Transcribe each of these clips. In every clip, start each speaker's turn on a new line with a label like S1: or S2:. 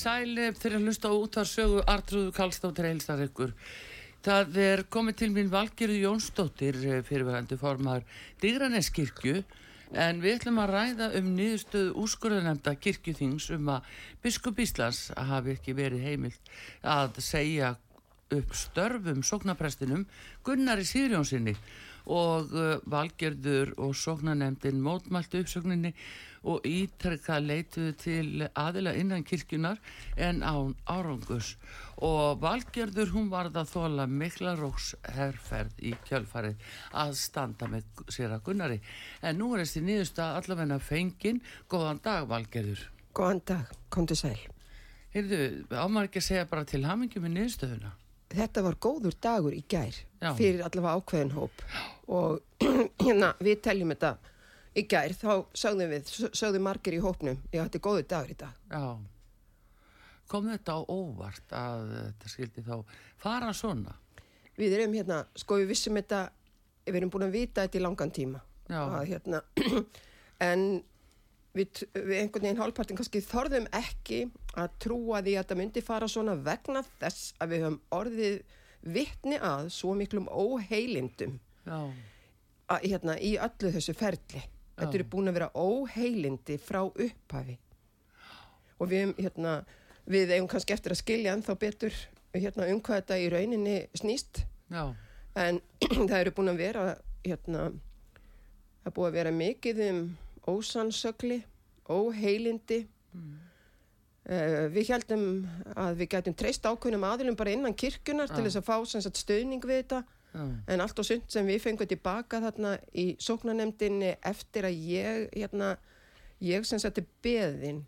S1: Sæli fyrir að hlusta á útvarsögu Artrúðu Kallstóttir heilsar ykkur. Það er komið til mín Valgerðu Jónsdóttir eh, fyrirverandi formar Digraneskirkju en við ætlum að ræða um niðurstöðu úrskurðanemnda kirkjuþings um að biskup Íslands hafi ekki verið heimilt að segja upp störfum sóknaprestinum Gunnari Sýrjónsinni og uh, Valgerður og sóknanemndin mótmæltu uppsögninni og ítrekka leituðu til aðila innan kirkjunar en án árangus og Valgerður hún varð að þóla mikla róks herrferð í kjölfarið að standa með sér að Gunnari. En nú er þessi nýðusta allavegna fengin. Góðan dag Valgerður.
S2: Góðan dag, komdu sæl.
S1: Heyrðu, ámar ekki að segja bara til hamingjum með nýðustöðuna
S2: Þetta var góður dagur í gær
S1: Já.
S2: fyrir allavega ákveðin hóp og hérna við teljum þetta í gær þá sögðum við, sögðum margir í hópnum, þetta er góður dagur í dag.
S1: Já kom þetta á óvart að þetta skildi þá fara svona
S2: Við erum hérna, sko við vissum þetta, við erum búin að vita þetta í langan tíma. Að, hérna, en við, við einhvern veginn hálfpartin kannski þorðum ekki að trúa því að þetta myndi fara svona vegna þess að við höfum orðið vittni að svo miklum óheilindum
S1: Já,
S2: að, hérna, í öllu þessu ferli. Þetta eru búin að vera óheilindi frá upphafi. Og við, höfum, hérna, við eigum kannski eftir að skilja ennþá betur hérna, um hvað þetta í rauninni snýst.
S1: já,
S2: En það eru búin að vera, hérna, það er búin að vera mikið um ósannsögli, óheilindi. Uh, við heldum að við getum treyst ákveðnum aðilum bara innan kirkjunar til þess að fá stöðning við þetta. En allt og sund sem við fengum tilbaka þarna í sóknanemdinni eftir að ég, hérna, ég sem er beðin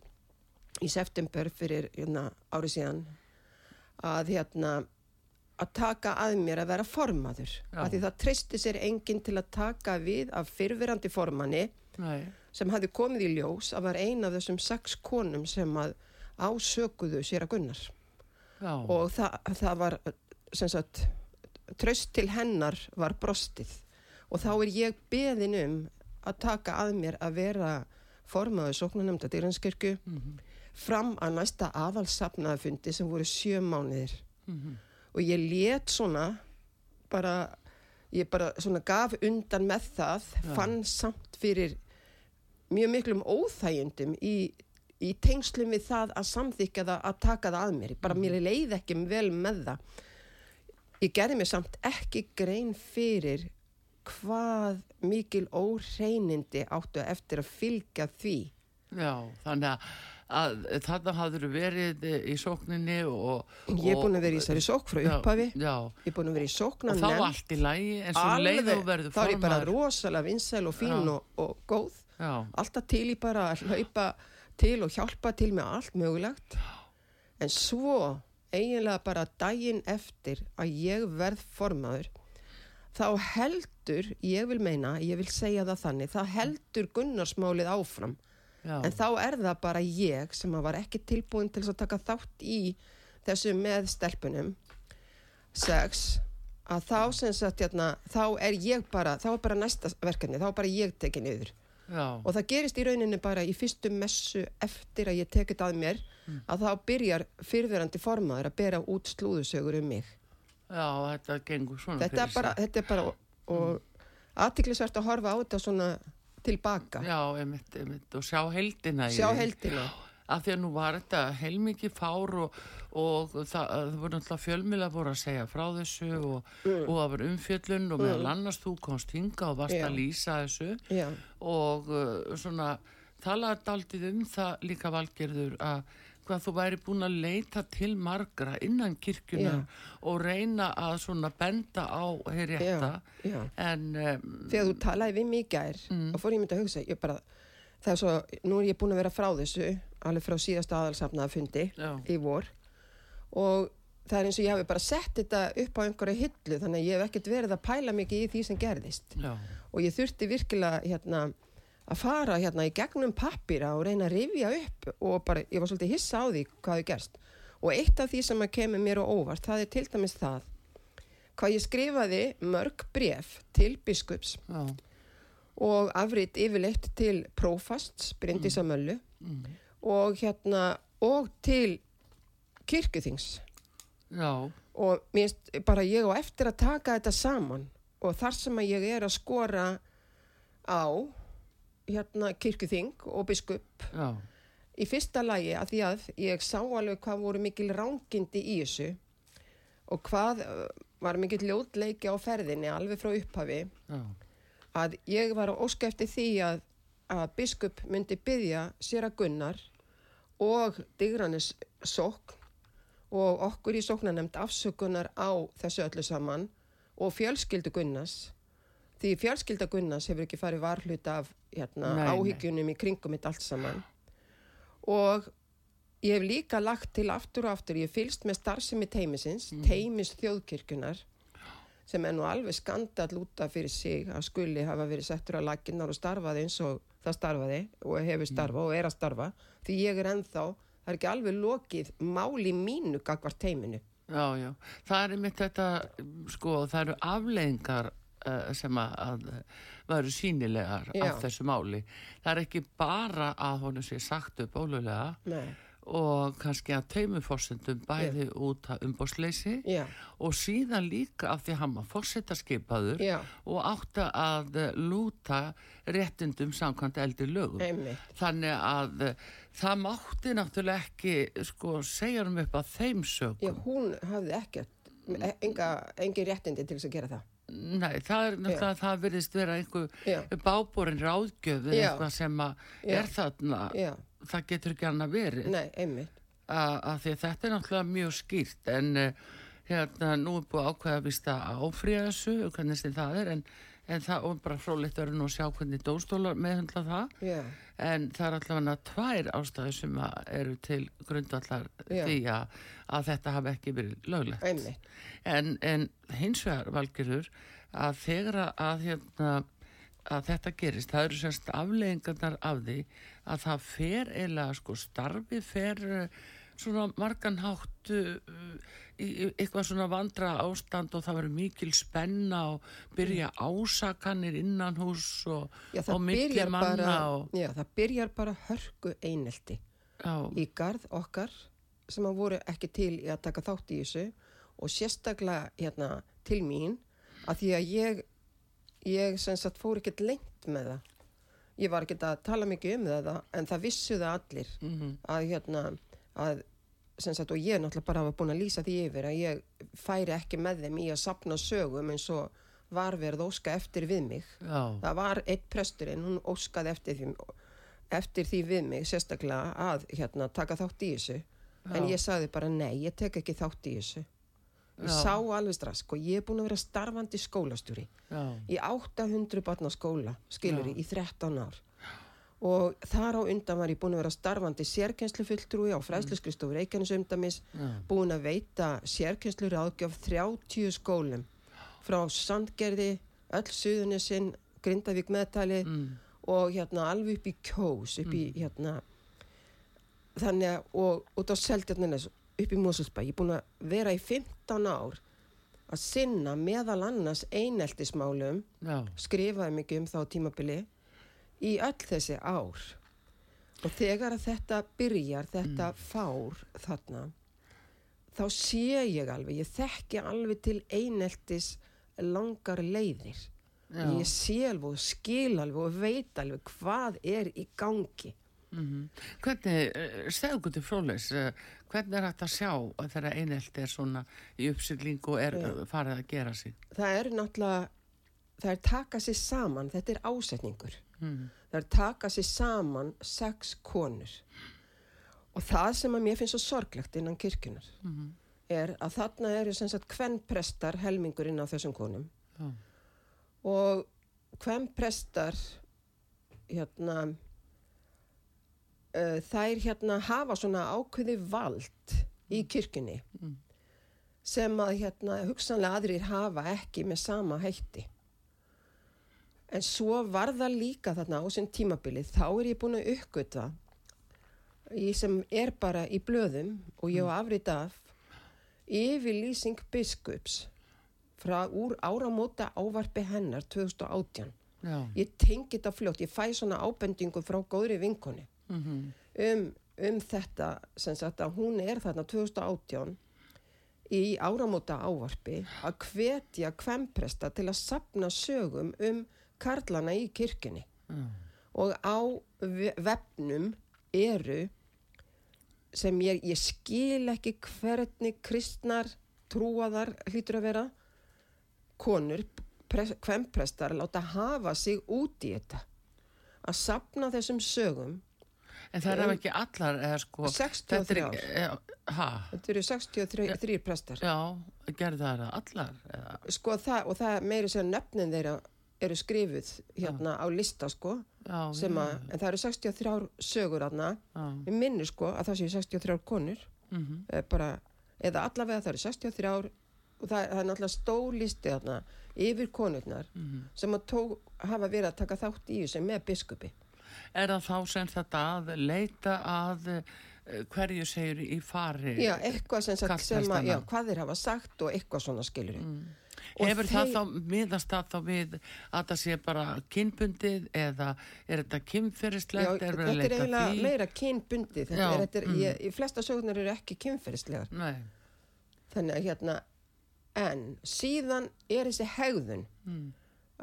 S2: í september fyrir hérna, árið síðan að hérna að taka að mér að vera formaður. Af því það treysti sér enginn til að taka við af fyrfirandi formanni
S1: nei,
S2: sem hafði komið í ljós að var ein af þessum sex konum sem að ásökuðu sér að gunnar.
S1: Já,
S2: og það, það var sem sagt tröst til hennar var brostið. Og þá er ég beðin um að taka að mér að vera formaður sóknanemnda dýranskirkju
S1: mhm,
S2: fram að næsta aðalsafnaðafundi sem voru sjö mánuðir.
S1: Mhm,
S2: og ég let svona bara ég bara svona gaf undan með það
S1: Já.
S2: fann samt fyrir mjög miklum óþægindum í, í tengslum við það að samþykja það að taka það að mér. Bara mér leið ekki vel með það. Ég gerði mér samt ekki grein fyrir hvað mikil óreinindi áttu eftir að fylgja því.
S1: Já, þannig að, að þarna hafður verið í sókninni og...
S2: ég er búin að vera í þessari sók frá upphafi.
S1: Já, já,
S2: ég er búin að vera í sókna
S1: og þá allt í lægi en svo leið og verður
S2: þá er ég bara rosalega vinsæl og fín og, og góð.
S1: Já,
S2: alltaf til í bara að hlaupa til og hjálpa til með allt mögulegt. En svo eiginlega bara daginn eftir að ég verð formaður þá heldur, ég vil meina ég vil segja það þannig, þá heldur Gunnarsmálið áfram.
S1: Já,
S2: en þá er það bara ég sem var ekki tilbúin til að taka þátt í þessu með stelpunum. Sex að þá sem sagt hérna, þá er ég bara þá er bara næsta verkefni, þá er bara ég tekið niður
S1: Já,
S2: og það gerist í rauninni bara í fyrstu messu eftir að ég tekið að mér að þá byrjar fyrverandi formaður að bera út slúðusögur um mig.
S1: Já, þetta gengur svona
S2: þetta er bara, þetta er bara og, og aðtiklisvert að horfa á þetta svona tilbaka
S1: Já, einmitt, einmitt, og sjá heldina
S2: sjá heldina
S1: Af því að nú var þetta heilmikið fár og, og það, það voru náttúrulega fjölmila voru að segja frá þessu og, og það var umfjöllun og meðal annars þú komst hinga og varst
S2: Já.
S1: að lýsa þessu.
S2: Já,
S1: og uh, svona talaði daldið um það líka valgerður að hvað þú væri búin að leita til margra innan kirkjunar og reyna að svona benda á hér rétta. Um,
S2: þegar þú talaði við mig í gær og fór ég myndi að hugsa ég bara, það er svo, nú er ég búin að vera frá þessu alveg frá síðasta aðalsafnaða fundi
S1: Já.
S2: í vor. Og það er eins og ég hafi bara sett þetta upp á einhverja hillu þannig að ég hef ekkert verið að pæla mikið í því sem gerðist.
S1: Já,
S2: og ég þurfti virkilega hérna að fara hérna í gegnum pappira og reyna að rifja upp og bara, ég var svolítið hissa á því hvað hefur gerst. Og eitt af því sem kemur mér á óvart það er til dæmis það hvað ég skrifaði mörg bref til biskups.
S1: Já,
S2: og afrið yfirleitt til prófasts, Bryndísa Möllu. Og hérna og til kirkjuþings.
S1: Já,
S2: og mér finnst bara ég á eftir að taka þetta saman. Og þar sem að ég er að skora á hérna kirkjuþing og biskup
S1: já,
S2: í fyrsta lagi að því að ég sá alveg hvað voru mikil rángindi í þessu og hvað uh, var mikil ljótleiki á ferðinni alveg frá upphafi.
S1: Já,
S2: að ég var að óska eftir því að, að biskup myndi byggja sér að Gunnar og Digranis sókn og okkur í sóknanemnd afsökunar á þessu öllu saman og fjölskyldu Gunnars. Því fjölskylda Gunnars hefur ekki farið varhluta af hérna,
S1: Nei, nei.
S2: áhyggjunum í kringum mitt allt saman. Og ég hef líka lagt til aftur og aftur, ég fylst með starfsemi teimisins, teimis þjóðkirkjunar sem er nú alveg skandall úta fyrir sig að skuli hafa verið settur að laginnar og starfaði eins og það starfaði og hefur starfað og er að starfa því ég er ennþá, það er ekki alveg lokið máli mínu gagvart teiminu
S1: já, já. Það er einmitt þetta, sko, það eru afleðingar uh, sem að, varu sínilegar
S2: Já.
S1: af þessu máli. Það er ekki bara að honum sé sagt upp ólulega
S2: Nei,
S1: og kannski að teimuforsendum bæði út að umbóðsleysi
S2: já,
S1: og síðan líka af því að hann var fórsetaskipaður
S2: já,
S1: og átti að eh, lúta réttindum samkvæmt eldri lögum.
S2: einmitt.
S1: Þannig að eh, það mátti náttúrulega ekki sko segja um upp að þeim sögum.
S2: Já, hún hafði ekkert enga, engin réttindi til þess að gera það.
S1: Nei, það er náttúrulega, það virðist vera einhver bábúrin ráðgjöf eða eitthvað sem að er þarna,
S2: Já,
S1: það getur ekki annað verið.
S2: nei, einmitt.
S1: Að, að því að þetta er náttúrulega mjög skýrt en uh, hérna nú er búið að ákveða að vista áfríða þessu hvernig sem það er en, en það og bara frólitt verður nú að sjá hvernig dóstólar meðhundla það.
S2: Já,
S1: en það er allavega tvær ástæður sem að eru til grundallar
S2: Já.
S1: því að, að þetta hafi ekki verið löglegt.
S2: Einmitt.
S1: En, en hins vegar valgjörður að þegar að, hérna, að þetta gerist, það eru semst afleggingarnar af því að það fer eiginlega sko starfi fer eh, svona margan hátt í, í eitthvað svona vandra ástand og það verður mikil spenna og byrja ásakanir innan hús og, og
S2: byrjar
S1: manna
S2: bara
S1: og,
S2: Já, það byrjar bara hörku einelti
S1: já,
S2: í garð okkar sem að voru ekki til í að taka þátt í þessu og sérstaklega hérna til mín að því að ég ég sem sagt fór ekkert lengt með það. Ég var ekkert að tala mikið um það en það vissu það allir
S1: mhm,
S2: að hérna að sagt og ég náttúrulega bara hafa búin að lýsa því yfir að ég færi ekki með þeim í að sapna sögum eins og var verið óska eftir við mig.
S1: Já,
S2: það var eitt presturinn, hún óskaði eftir því, eftir því við mig sérstaklega að hérna, taka þátt í þessu. En
S1: Já.
S2: ég sagði bara nei, ég tek ekki þátt í þessu ég sá alveg strax og ég er búin að vera starfandi skólastjóri í 800 barna skóla skilur
S1: Já.
S2: í 13 ár. Og þar á undan var ég búin að vera starfandi sérkennslufulltrúi á fræðsluskristofu Reykjanesumdamis
S1: já,
S2: búin að veita sérkennslur ágjöf 30 skólum frá Sandgerði, öll Suðunisinn, Grindavík meðtalið
S1: mm,
S2: og hérna alveg upp í Kjós, upp í hérna þannig að, og út á Seldjarnanes, upp í Mosulsbæ, ég er búin að vera í 15 ár að sinna meðal annars eineltismálum,
S1: já,
S2: skrifaði mikið um þá tímabili í öll þessi ár. Og þegar að þetta byrjar, þetta fár þarna þá sé ég alveg, ég þekki alveg til eineltis langar leiðir.
S1: Já.
S2: ég sé alveg og skil alveg og veit alveg hvað er í gangi
S1: Mm Hvernig, uh, segðu okkur til fróðleis, uh, hvernig er hægt að sjá að þeirra einelti er svona í uppsiglingu og er uh, farið að gera sig?
S2: það er náttúrulega það er taka sér saman, þetta er ásetningur
S1: Mm.
S2: það er taka sér saman sex konur og það sem að mér finnst svo sorglegt innan kirkjunar
S1: Mm
S2: er að þarna eru sem sagt kvennprestar helmingurinn á þessum konum
S1: Já.
S2: og kvennprestar hérna uh, þær hérna hafa svona ákveði vald í kirkjunni
S1: Mm.
S2: sem að hérna hugsanlega aðrir hafa ekki með sama hætti. En svo var það líka þarna á sem tímabilið þá er ég búin að uppgötva í sem er bara í blöðum og ég á afrið af yfirlýsing biskups frá úr áramóta ávarpi hennar 2018
S1: Já.
S2: ég tengi þetta fljótt, ég fæ svona ábendingu frá góðri vinkoni
S1: Mm
S2: um, um þetta sem sagt að hún er þarna 2018 í áramóta ávarpi að hvetja kvempresta til að sapna sögum um karlana í kirkjunni
S1: Já.
S2: og á ve- vefnum eru sem ég, ég skil ekki hvernig kristnar trúaðar hlýtur að vera konur, kvemprestar láta hafa sig út í þetta að sapna þessum sögum
S1: En það er ekki allar, eða sko...
S2: 63
S1: þetta er
S2: ár.
S1: eh,
S2: þetta eru 63 prestar
S1: Já, gerði það allar? Eða?
S2: sko það, og það meiri sér nöfnin þeirra eru skrifuð hérna á lista sko
S1: Já,
S2: sem
S1: já,
S2: að, en það eru 63 sögur aðna
S1: Já.
S2: við minnir sko að það séu 63 konur
S1: Mm
S2: eh, bara, eða allavega það eru 63 og það, það er náttúrulega stór listi þarna yfir konurnar
S1: Mhm.
S2: sem að tók, hafa verið að taka þátt í þessu með biskupi
S1: Er það þá sem þetta að leita að uh, hverju segir í fari?
S2: já, eitthvað sem, sagt, sem að, já, hvað þeir hafa sagt og eitthvað svona skilur
S1: Mm. Hefur það
S2: þeir-
S1: þá, miðast það þá við að það sé bara kynbundið eða er þetta kynferðislegt? er
S2: þetta er eiginlega
S1: því?
S2: meira kynbundið þetta
S1: Já,
S2: er, þetta er,
S1: mm.
S2: ég, í flesta sögurnar eru ekki kynferðislegar
S1: Nei,
S2: þannig að hérna en síðan er þessi hegðun
S1: mm.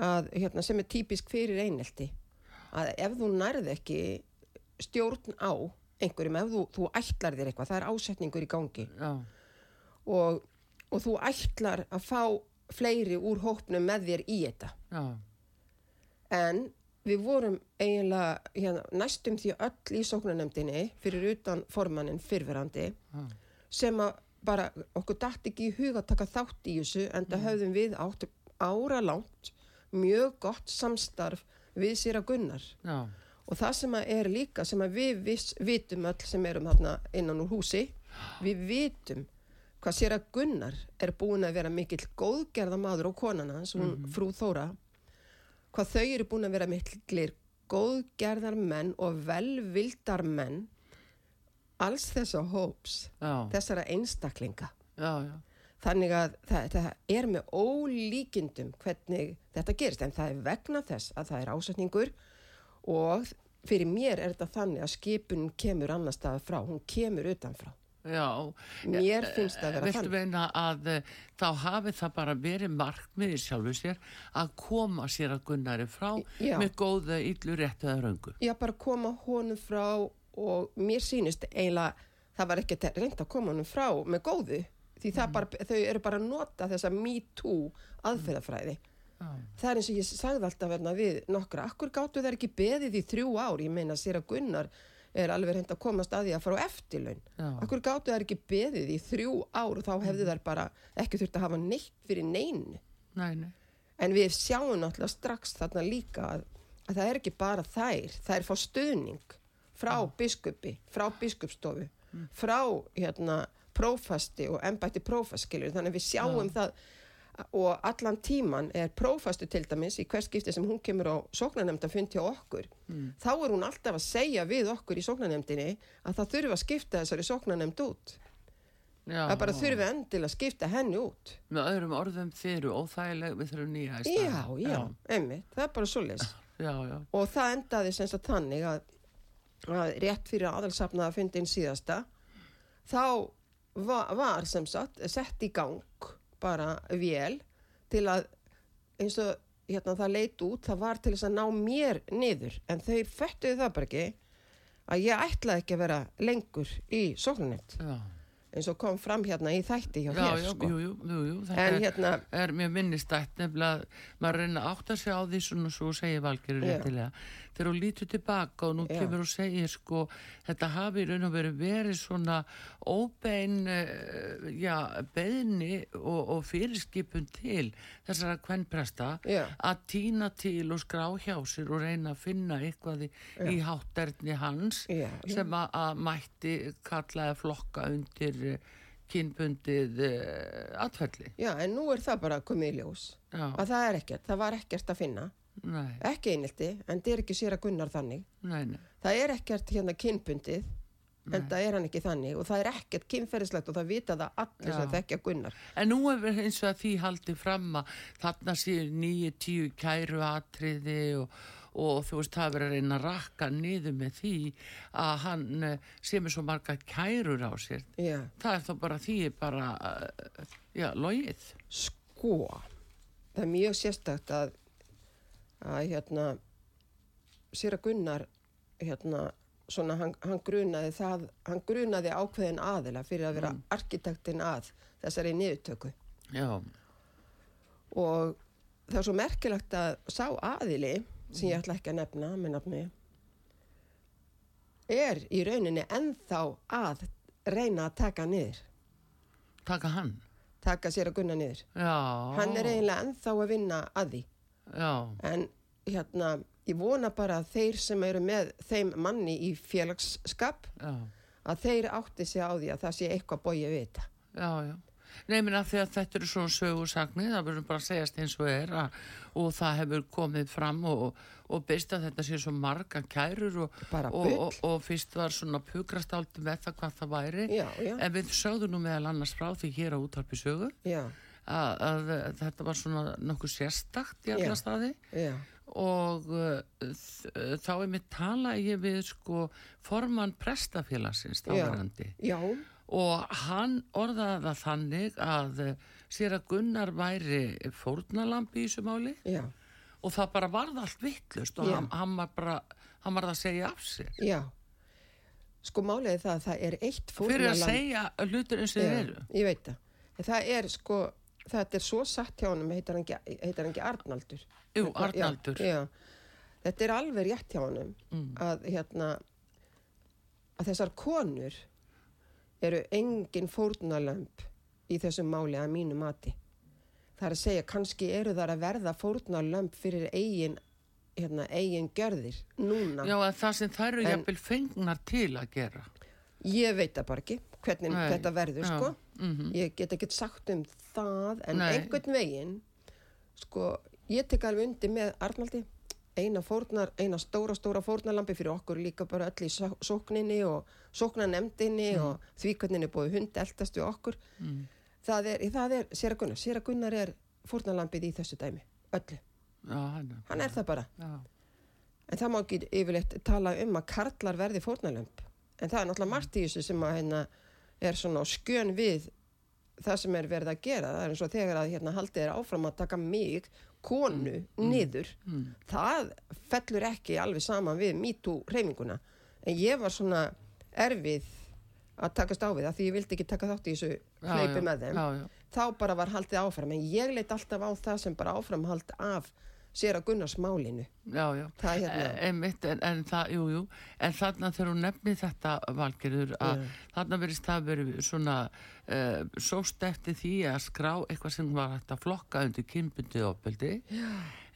S2: að, hérna, sem er típisk fyrir einelti að ef þú nærð ekki stjórn á einhverjum, ef þú, þú ætlar þér eitthvað það er ásetningur í gangi. Og, og þú ætlar að fá fleiri úr hópnum með þér í þetta.
S1: Já,
S2: en við vorum eiginlega hérna, næstum því öll í sóknarnemdini fyrir utan formannin fyrverandi
S1: já,
S2: sem að bara okkur dætt ekki í huga að taka þátt í þessu en það höfðum við átt ára langt mjög gott samstarf við sér að gunnar.
S1: Já,
S2: og það sem að er líka sem að við viss, vitum öll sem erum innan úr húsi við vitum hvað sér að gunnar er búin að vera mikill góðgerðamadur og konan hans, hún frú Þóra hvað þau eru búin að vera miklir góðgerðar menn og velvildar menn alls þessa hóps
S1: já,
S2: þessara einstaklinga.
S1: Já, já,
S2: þannig að það, það er með ólíkindum hvernig þetta gerist en það er vegna þess að það er ásetningur og fyrir mér er þetta þannig að skipun kemur annar staða frá, hún kemur utanfrá
S1: já.
S2: mér finnst það að vera
S1: Viltu
S2: þannig
S1: veina að eh, þá hafi það bara verið markmiði sjálfu sér að koma sér að Gunnari frá
S2: Já.
S1: með góða illu réttu eða röngu?
S2: já bara koma honum frá og mér sýnist eiginlega það var ekki reynd að koma honum frá með góðu því það bara, þau eru bara að nota þessa me too aðferðafræði
S1: Já,
S2: það er eins og ég sagði alltaf verna við nokkra, akkur gáttu þær ekki beðið í þrjú ár, ég meina sér að Gunnar er alveg reynd að komast að því að fara á eftirlaun. Akkur gáttu þær ekki beðið í þrjú ár og þá hefðu þær bara ekki þurft að hafa neitt fyrir neinu.
S1: Nei, nei,
S2: en við sjáum náttúrulega strax þarna líka að, að það er ekki bara þær þær fá stuðning frá biskupi, frá biskupstofu frá hérna prófasti og embætti prófastskilur þannig að við sjáum það og allan tíman er prófastu til dæmis í hvers skipti sem hún kemur á sóknarnemnda fund hjá okkur. Þá er hún alltaf að segja við okkur í sóknarnemndinni að það þurfa að skipta þessari sóknarnemnd út.
S1: Já.
S2: það bara þurfi endil að skipta henni út.
S1: Með öðrum orðum þið eru óþægileg við þurfum nýja í
S2: já,
S1: staðinn.
S2: já, einmitt, það er bara
S1: já, já,
S2: og það endaði sem sagt þannig að, að rétt fyrir aðalsafnaða fundin síðasta þá var, var sem sagt sett í gang bara vél til að eins og hérna það leit út það var til þess að ná mér niður en þeir föttuðu það bara ekki að ég ætlaði ekki að vera lengur í sóknarnett
S1: já.
S2: eins og kom fram hérna í þætti hjá
S1: Já,
S2: þér
S1: já,
S2: sko.
S1: jú, jú, jú, þetta
S2: en
S1: er,
S2: hérna
S1: er mjög minnistætt nefnilega, maður reyna að átta sig á því svona svo segir Valgerður
S2: Já.
S1: réttilega þegar hún lítur tilbaka og nú
S2: Já.
S1: kemur og segir sko, þetta hafi raun og verið verið svona óbein uh, já, beðni og, og fyrirskipun til þessara kvennpresta að týna til og skrá hjá sér og reyna að finna eitthvað í, í hátterni hans
S2: Já,
S1: sem að, mætti kallaði flokka undir uh, kynbundið uh, atferli.
S2: já, en nú er það bara komið í ljós.
S1: Já,
S2: að það er ekkert, það var ekkert að finna
S1: nei,
S2: ekki einelti, en það er ekki sér að gunnar þannig
S1: nei, nei.
S2: það er ekkert hérna kynbundið en það er hann ekki þannig og það er ekkert kynferðislegt og það vita það allir sem þekkja gunnar
S1: En nú er eins og að því haldið fram að þarna séu nýju, tíu kæru atriði og, og þú veist, það er verið að rakka niður með því að hann eh, sé með svo marga kærur á sér.
S2: já,
S1: Það er þá bara því er bara, eh, já, logið.
S2: sko það er mjög sérstakt að að hérna sér að gunnar hérna svona hann, hann grunaði það hann grunaði ákveðin aðila fyrir að vera arkitektin að þessari niðurtöku.
S1: Já,
S2: og það er svo merkilegt að sá aðili sem ég ætla ekki að nefna með nafni er í rauninni ennþá að reyna að taka niður.
S1: Taka hann.
S2: taka sér að gunna niður.
S1: Já.
S2: hann er eiginlega ennþá að vinna að því
S1: Já,
S2: en hérna ég vona bara að þeir sem eru með þeim manni í félagsskap
S1: já.
S2: að þeir átti sig á því að það sé eitthvað bóið við þetta
S1: Já, já. Nei, minna því að þetta eru svona sögursagnir, það verður bara að segjast eins og er að, og það hefur komið fram og, og beist að þetta sé svo marga kærur og, og, og, fyrst var svona pukrast með það hvað það væri.
S2: Já.
S1: En við sögðum nú meðal annars frá því hér á útvarpi sögu
S2: já,
S1: að, að, þetta var svona nokkuð sérstakt í alla
S2: Já.
S1: staði.
S2: já,
S1: og uh, þá er mér tala ég við sko formann prestafélagsins þáverandi.
S2: já,
S1: og hann orðaði það þannig að eh, sér að Gunnar væri fórnalambi í þessu máli.
S2: Já,
S1: og það bara varð allt vittlust og hann, hann var bara hann var að segja af sér.
S2: Já. Sko er það að það er eitt
S1: fyrir að segja hlutur eins og þeir eru.
S2: ég veit það. Það er sko, þetta er svo satt hjá honum heitar hann ekki, heitar hann ekki Arnaldur
S1: Jú, Arnaldur.
S2: já, já. þetta er alveg rétt hjá honum
S1: Mm.
S2: að hérna að þessar konur eru engin fórnarlömb í þessum máli að mínu mati það er að segja, kannski eru þar að verða fórnarlömb fyrir eigin hérna, eigin gjörðir núna
S1: Já, að það sem þær eru jafnvel fengnar til að gera
S2: Ég veit það bara ekki hvernig
S1: Nei,
S2: þetta verður
S1: já,
S2: sko.
S1: mhm.
S2: Ég get ekki sagt um það en
S1: Nei.
S2: einhvern veginn sko, ég tek alveg undir með Arnaldi. Eina, fórnar, eina stóra, stóra fórnarlampi fyrir okkur líka bara öll í só- sókninni og sóknanemdinni
S1: Mm.
S2: og því hvernig er búið hund eldast við okkur. Það er, það er Sera Gunnar Sera Gunnar er fórnarlampið í þessu dæmi öllu,
S1: Já, hann,
S2: hann er það bara.
S1: Já,
S2: En það má ekki yfirleitt tala um að karlar verði fórnalömp. En það er náttúrulega margt í þessu sem að hérna, er svona skjön við það sem er verið að gera. Það er eins og þegar að hérna, haldið er áfram að taka mig, konu, niður. Það fellur ekki alveg saman við MeToo hreyfinguna. En ég var svona erfið að takast á við það því ég vildi ekki taka þátt í þessu hlaupi með þeim.
S1: já, já.
S2: Þá bara var haldið áfram. En ég leitt alltaf á það sem bara áframhald af sér að Gunnars málinu.
S1: já, já.
S2: Það er hérna-
S1: E- Einmitt, en, en það, jú, jú, en þarna þegar hún nefni þetta valgerður að þarna verist það verið svona uh, sóst eftir því að skrá eitthvað sem var hægt að flokka undir kynbundið opeldi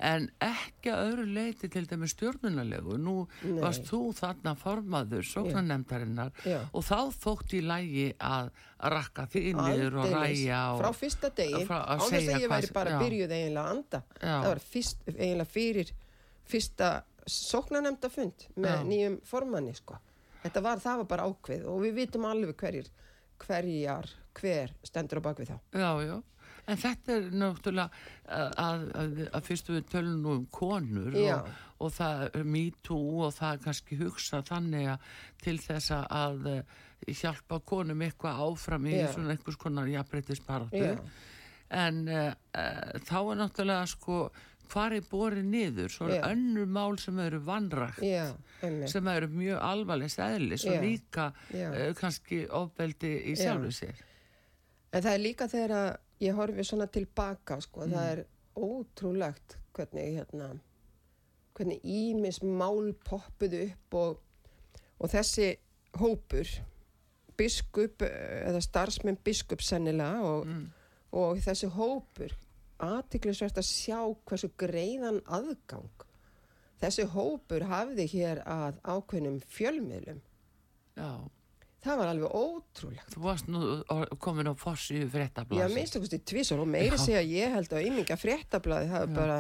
S1: en ekki að öðru leiti til dæmi stjórnunarlegu nú
S2: Nei.
S1: varst þú þarna formaður sóknarnemdarinnar
S2: Já.
S1: og þá þótt í lægi að rakka því niður og ræja og,
S2: frá fyrsta degi
S1: frá- að
S2: ég væri bara byrjuð eiginlega að anda
S1: Já.
S2: það var fyrst, eiginlega fyrir fyrsta sóknanemnda fund með
S1: Já.
S2: nýjum formanni sko. þetta var, það var bara ákveð og við vitum alveg hverjir hverjar, hver stendur á bakvið þá
S1: Já, já, en þetta er náttúrulega að, að, að fyrstu við tölum nú um konur og, og það er me too og það er kannski hugsa þannig að til þess að uh, hjálpa konum eitthvað áfram í
S2: Já.
S1: svona einhvers konar jafnbreytisbaratu en uh, uh, þá er náttúrulega sko hvar er borið niður svo
S2: Já.
S1: er önnur mál sem eru
S2: já, einmitt.
S1: sem eru mjög alvarlegst eðlis og
S2: Já.
S1: líka
S2: Já.
S1: uh, kannski ofbeldi í
S2: Já.
S1: sjálfu sér
S2: En það er líka þegar að ég horfi svona tilbaka, sko, það er ótrúlegt hvernig, hérna, hvernig ímis mál poppuðu upp og, og þessi hópur, biskup eða starfsmenn biskup sennilega og, og þessi hópur, aðtiklisvert að sjá hversu greiðan aðgang þessi hópur hafði hér að ákveðnum fjölmiðlum.
S1: Já,
S2: Það var alveg ótrúlegt.
S1: þú varst nú komin á fossi
S2: Já,
S1: fréttablaði
S2: minnst okkur til tvísar og meiri
S1: Já.
S2: segja ég held að yminga fréttablaði það er bara,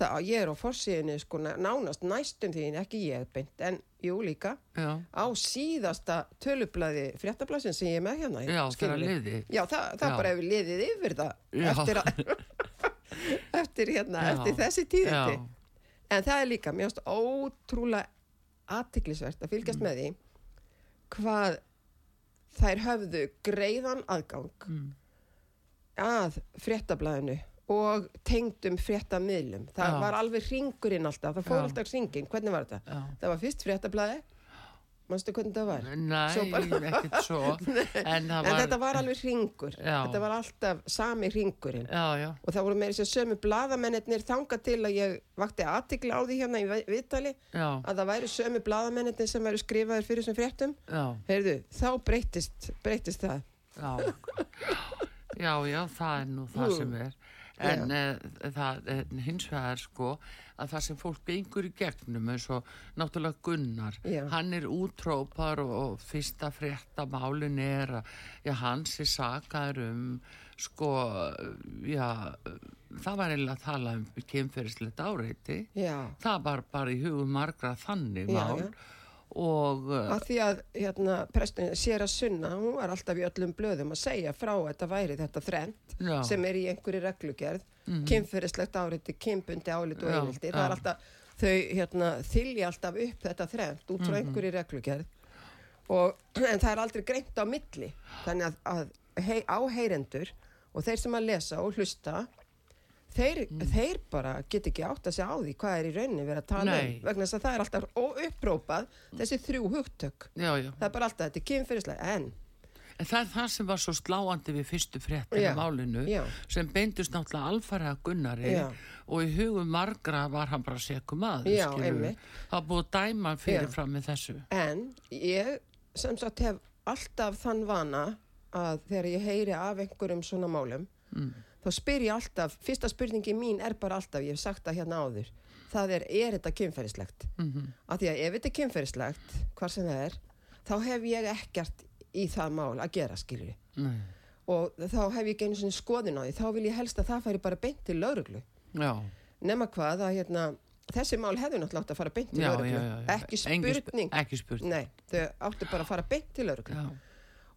S2: það að ég er á forsíðinni sko na- nánast næstum því ekki ég beint, en jú líka
S1: Já,
S2: á síðasta tölublaði fréttablaðsin sem ég er með hérna
S1: Já,
S2: skilurðu.
S1: þegar liði.
S2: Já, það, það
S1: Já.
S2: bara hefur liðið yfir það
S1: Já.
S2: eftir, að, eftir, hérna,
S1: Já.
S2: eftir þessi tíðindi
S1: Já.
S2: en það er líka, finnst ótrúlega aðtiklisvert að fylgjast
S1: Mm.
S2: með því hvað þær höfðu greiðan aðgang
S1: Mm.
S2: að fréttablaðinu og tengdum fréttamiðlum. Það
S1: Já.
S2: var alveg ringurinn alltaf, það fór
S1: Já.
S2: alltaf ringin. Hvernig var þetta?
S1: Já.
S2: Það var fyrst fréttablaði, manstu hvernig það var? Svo
S1: Nei,
S2: bara-
S1: ekkert svo En það
S2: En
S1: var
S2: þetta var alveg ringur,
S1: Já.
S2: þetta var alltaf sami ringurinn.
S1: Já, já,
S2: Og það voru meiri sér sömu bladamennir þangað til að ég vakti aðtikla á því hérna í vi- viðtali
S1: já,
S2: að það væri sömu bladamennir sem væri skrifaðir fyrir sem fréttum. Heyrðu, þá breytist, breytist það.
S1: já Já, það er nú það
S2: Hm.
S1: sem er En uh, það er hins vegar sko að það sem fólk gengur í gegnum eins og náttúrulega Gunnar
S2: Já.
S1: hann er útrópar og, og fyrsta frétta málin er að já, hans er sakaður um sko, já það var eiginlega að tala um kynferðislegt áreiti það var bara í hugum margra þannig mál. Og uh,
S2: að því að hérna, prestin sér að sunna hún var alltaf í öllum blöðum að segja frá að þetta væri þetta þrend
S1: Já. Mhm.
S2: sem er í einhverju reglugerð mm kynferðislegt áriti, kynbundi álit og
S1: Já,
S2: einvildi það er alltaf, þau hérna, þylja alltaf upp þetta þrend út
S1: Mhm.
S2: frá einhverju reglugerð og, en það er aldrei greint á milli þannig að, að hei, áheyrendur og þeir sem að lesa og hlusta þeir,
S1: Mm.
S2: þeir bara get ekki átt að segja á því hvað er í rauninni verið að tala
S1: Nei.
S2: um vegna þess að það er alltaf óupprópað þessi þrjú hugtök
S1: já, já
S2: það er bara alltaf, þetta er kynferðislega en,
S1: En það er það sem var svo sláandi við fyrstu fréttina
S2: Já,
S1: málinu
S2: já.
S1: sem beindust náttúrulega alfarið að Gunnari og í hugum margra var hann bara sekum
S2: einmitt.
S1: Það búið að dæma fyrir fram með þessu.
S2: en ég sem sagt hef alltaf þann vana að þegar ég heyri af einhverjum svona málum
S1: Mm.
S2: Þá spyr ég alltaf, fyrsta spurningi mín er bara alltaf, ég hef sagt það hérna áður það er, er þetta kynferðislegt? Mm
S1: Mhm.
S2: af því að ef þetta er kynferðislegt hvar sem það er, þá hef ég ekkert í það mál að gera skilur
S1: Nei.
S2: og þá hef ég einu sinni skoðun á því, þá vil ég helst að það færi bara beint til lauruglu nema hvað að hérna þessi mál hefðu náttúrulega átt að fara beint til lauruglu ekki
S1: Engin sp-
S2: spurning.
S1: Ekki spurning.
S2: Nei, þau áttu bara að fara beint til lauruglu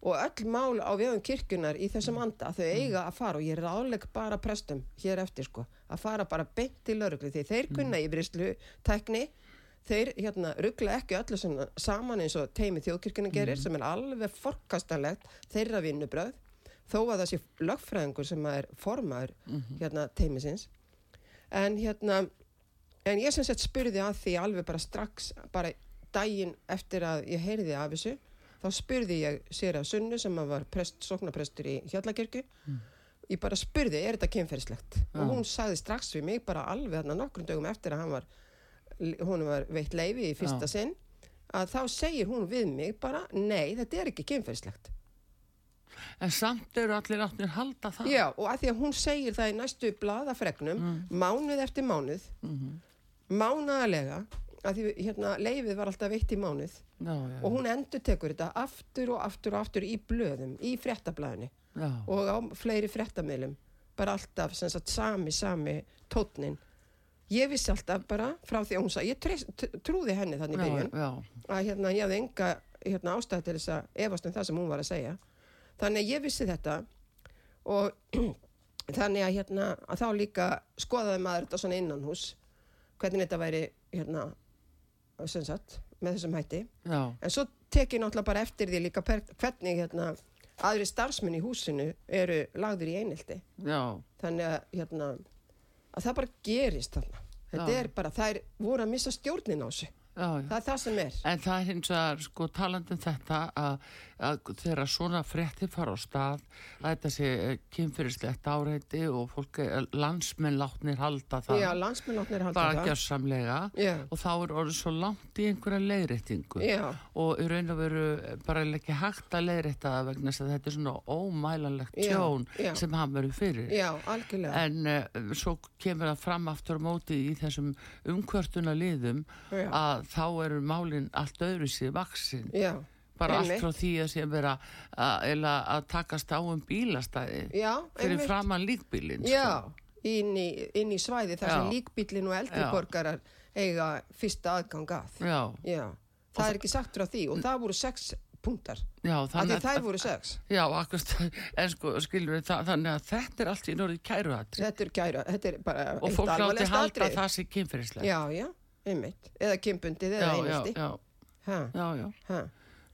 S2: og öll mál á vegum kirkjunar í þessum anda þau eiga að fara og ég ráðleg bara prestum hér eftir sko að fara bara beint til lauruglu því þeir kunna yfirislu tækni þeir hérna ruggla ekki öllu svona saman eins og teimi þjóðkirkjuna gerir sem er alveg forkastanlegt þeirra vinnubröð þó að það sé lögfræðingur sem er formaður hérna teimisins en hérna en ég sem sett spurði að því alveg bara strax bara daginn eftir að ég heyrði af þessu þá spurði ég sér að Sunnu sem var prest, sóknaprestur í Hjallakirkju ég bara spurði, er þetta kynferðislegt? Og hún sagði strax við mig bara alveg þarna nokkrum dögum eftir að hann var hún var veitt leifi í fyrsta
S1: Já.
S2: sinn að þá segir hún við mig bara nei, þetta er ekki kynferðislegt.
S1: En samt eru allir áttir halda það.
S2: Já, og að því að hún segir það í næstu blaðafregnum, mánuð eftir mánuð, mánaðarlega, að því hérna leifið var alltaf veitt í mánuð.
S1: Já, já,
S2: og hún endur tekur þetta aftur og aftur og aftur í blöðum, í fréttablaðinu.
S1: Já,
S2: og á fleiri fréttamiðlum, bara alltaf sem sagt sami, sami tótnin. Ég vissi alltaf bara frá því að hún sagði, ég treyst- trúði henni þannig í
S1: já,
S2: byrjun.
S1: já,
S2: að hérna, ég hafði enga hérna, ástæð til þess að efast um það sem hún var að segja. Þannig að ég vissi þetta. Og þannig að, hérna, að þá líka skoðaði maður þetta svona innan hús hvernig þetta væri hérna sagt, með þessum hætti.
S1: Já,
S2: en svo tek ég náttúrulega bara eftir því líka per, hvernig hérna aðri starfsmenn í húsinu eru lagður í einildi
S1: já,
S2: þannig að hérna að það bara gerist þarna. Þetta
S1: Já.
S2: er bara, það er voru að missa stjórnin á þessu.
S1: Já, já.
S2: það er það sem er.
S1: En það er hins vegar sko talandi um þetta að, að þegar svona frétti fara á stað að þetta sé kynfyrirslegt áreiti og fólk, er- landsmenn látnir halda það.
S2: Já, landsmennotnir halda
S1: bara
S2: það.
S1: gjörsamlega.
S2: Já,
S1: og þá er orðið svo langt í einhverja leiðréttingu.
S2: Já,
S1: og í raun og veru bara ekki hægt að leiðrétta það vegna þess að þetta er svona ómælanlegt tjón
S2: já.
S1: sem hann verður fyrir.
S2: Já, algjörlega.
S1: En uh, svo kemur það fram aftur á móti í þessum umkvörtuna liðum að þá eru málinn allt öðru sér vaksin
S2: já,
S1: bara
S2: einmitt.
S1: allt frá því að sé vera að, að takast á um bílastæði
S2: já,
S1: fyrir framann líkbílinn
S2: já, inn í, inn í svæði þar sem
S1: Já.
S2: líkbílinn og eldri
S1: Já.
S2: borgarar eiga fyrsta aðgang að.
S1: Já,
S2: já, það er ekki sagt frá því og það voru sex punktar.
S1: Já,
S2: af því þær voru sex.
S1: Já, akkurst, en sko, skilur við það, þannig að þetta er allt í norðið kæruhatri
S2: þetta er gæra, þetta er bara
S1: og fólk láti halda það sé kynferðislega.
S2: já, já, einmitt. Eða kimbundið
S1: já,
S2: eða
S1: já,
S2: einelti.
S1: já,
S2: ha,
S1: já, já.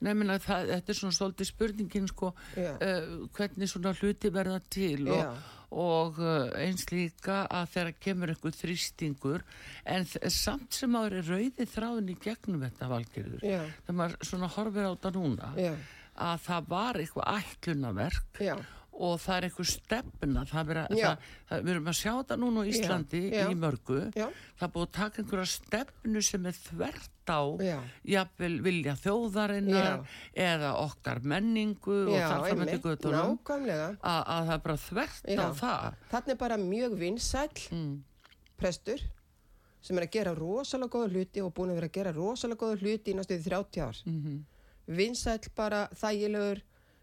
S1: Það, þetta er svona svolítið spurningin, sko,
S2: Já.
S1: uh, hvernig svona hluti verða til og,
S2: Já.
S1: og uh, eins líka að þegar kemur einhver þrýstingur, en samt sem er rauði þráðin í gegnum þetta valgerður,
S2: Já.
S1: þegar maður svona horfir á þetta núna, að það var eitthvað ætlunaverk
S2: já
S1: og það er einhver stefna það vera,
S2: Já.
S1: það, það, við erum að sjá þetta núna á Íslandi
S2: já.
S1: í mörgu
S2: Já.
S1: það búið að taka einhverja stefnu sem er þvert á
S2: Já.
S1: jafnvel vilja þjóðarinnar eða okkar menningu og
S2: já,
S1: þar eftir göttunum
S2: nákvæmlega
S1: að, að það er bara þvert á
S2: Já.
S1: það
S2: er bara mjög vinsæll
S1: mm.
S2: prestur sem er að gera rosalega góða hluti og búin að vera að gera rosalega góða hluti í næstuði 30 ár
S1: mm -hmm.
S2: vinsæll bara þægilegur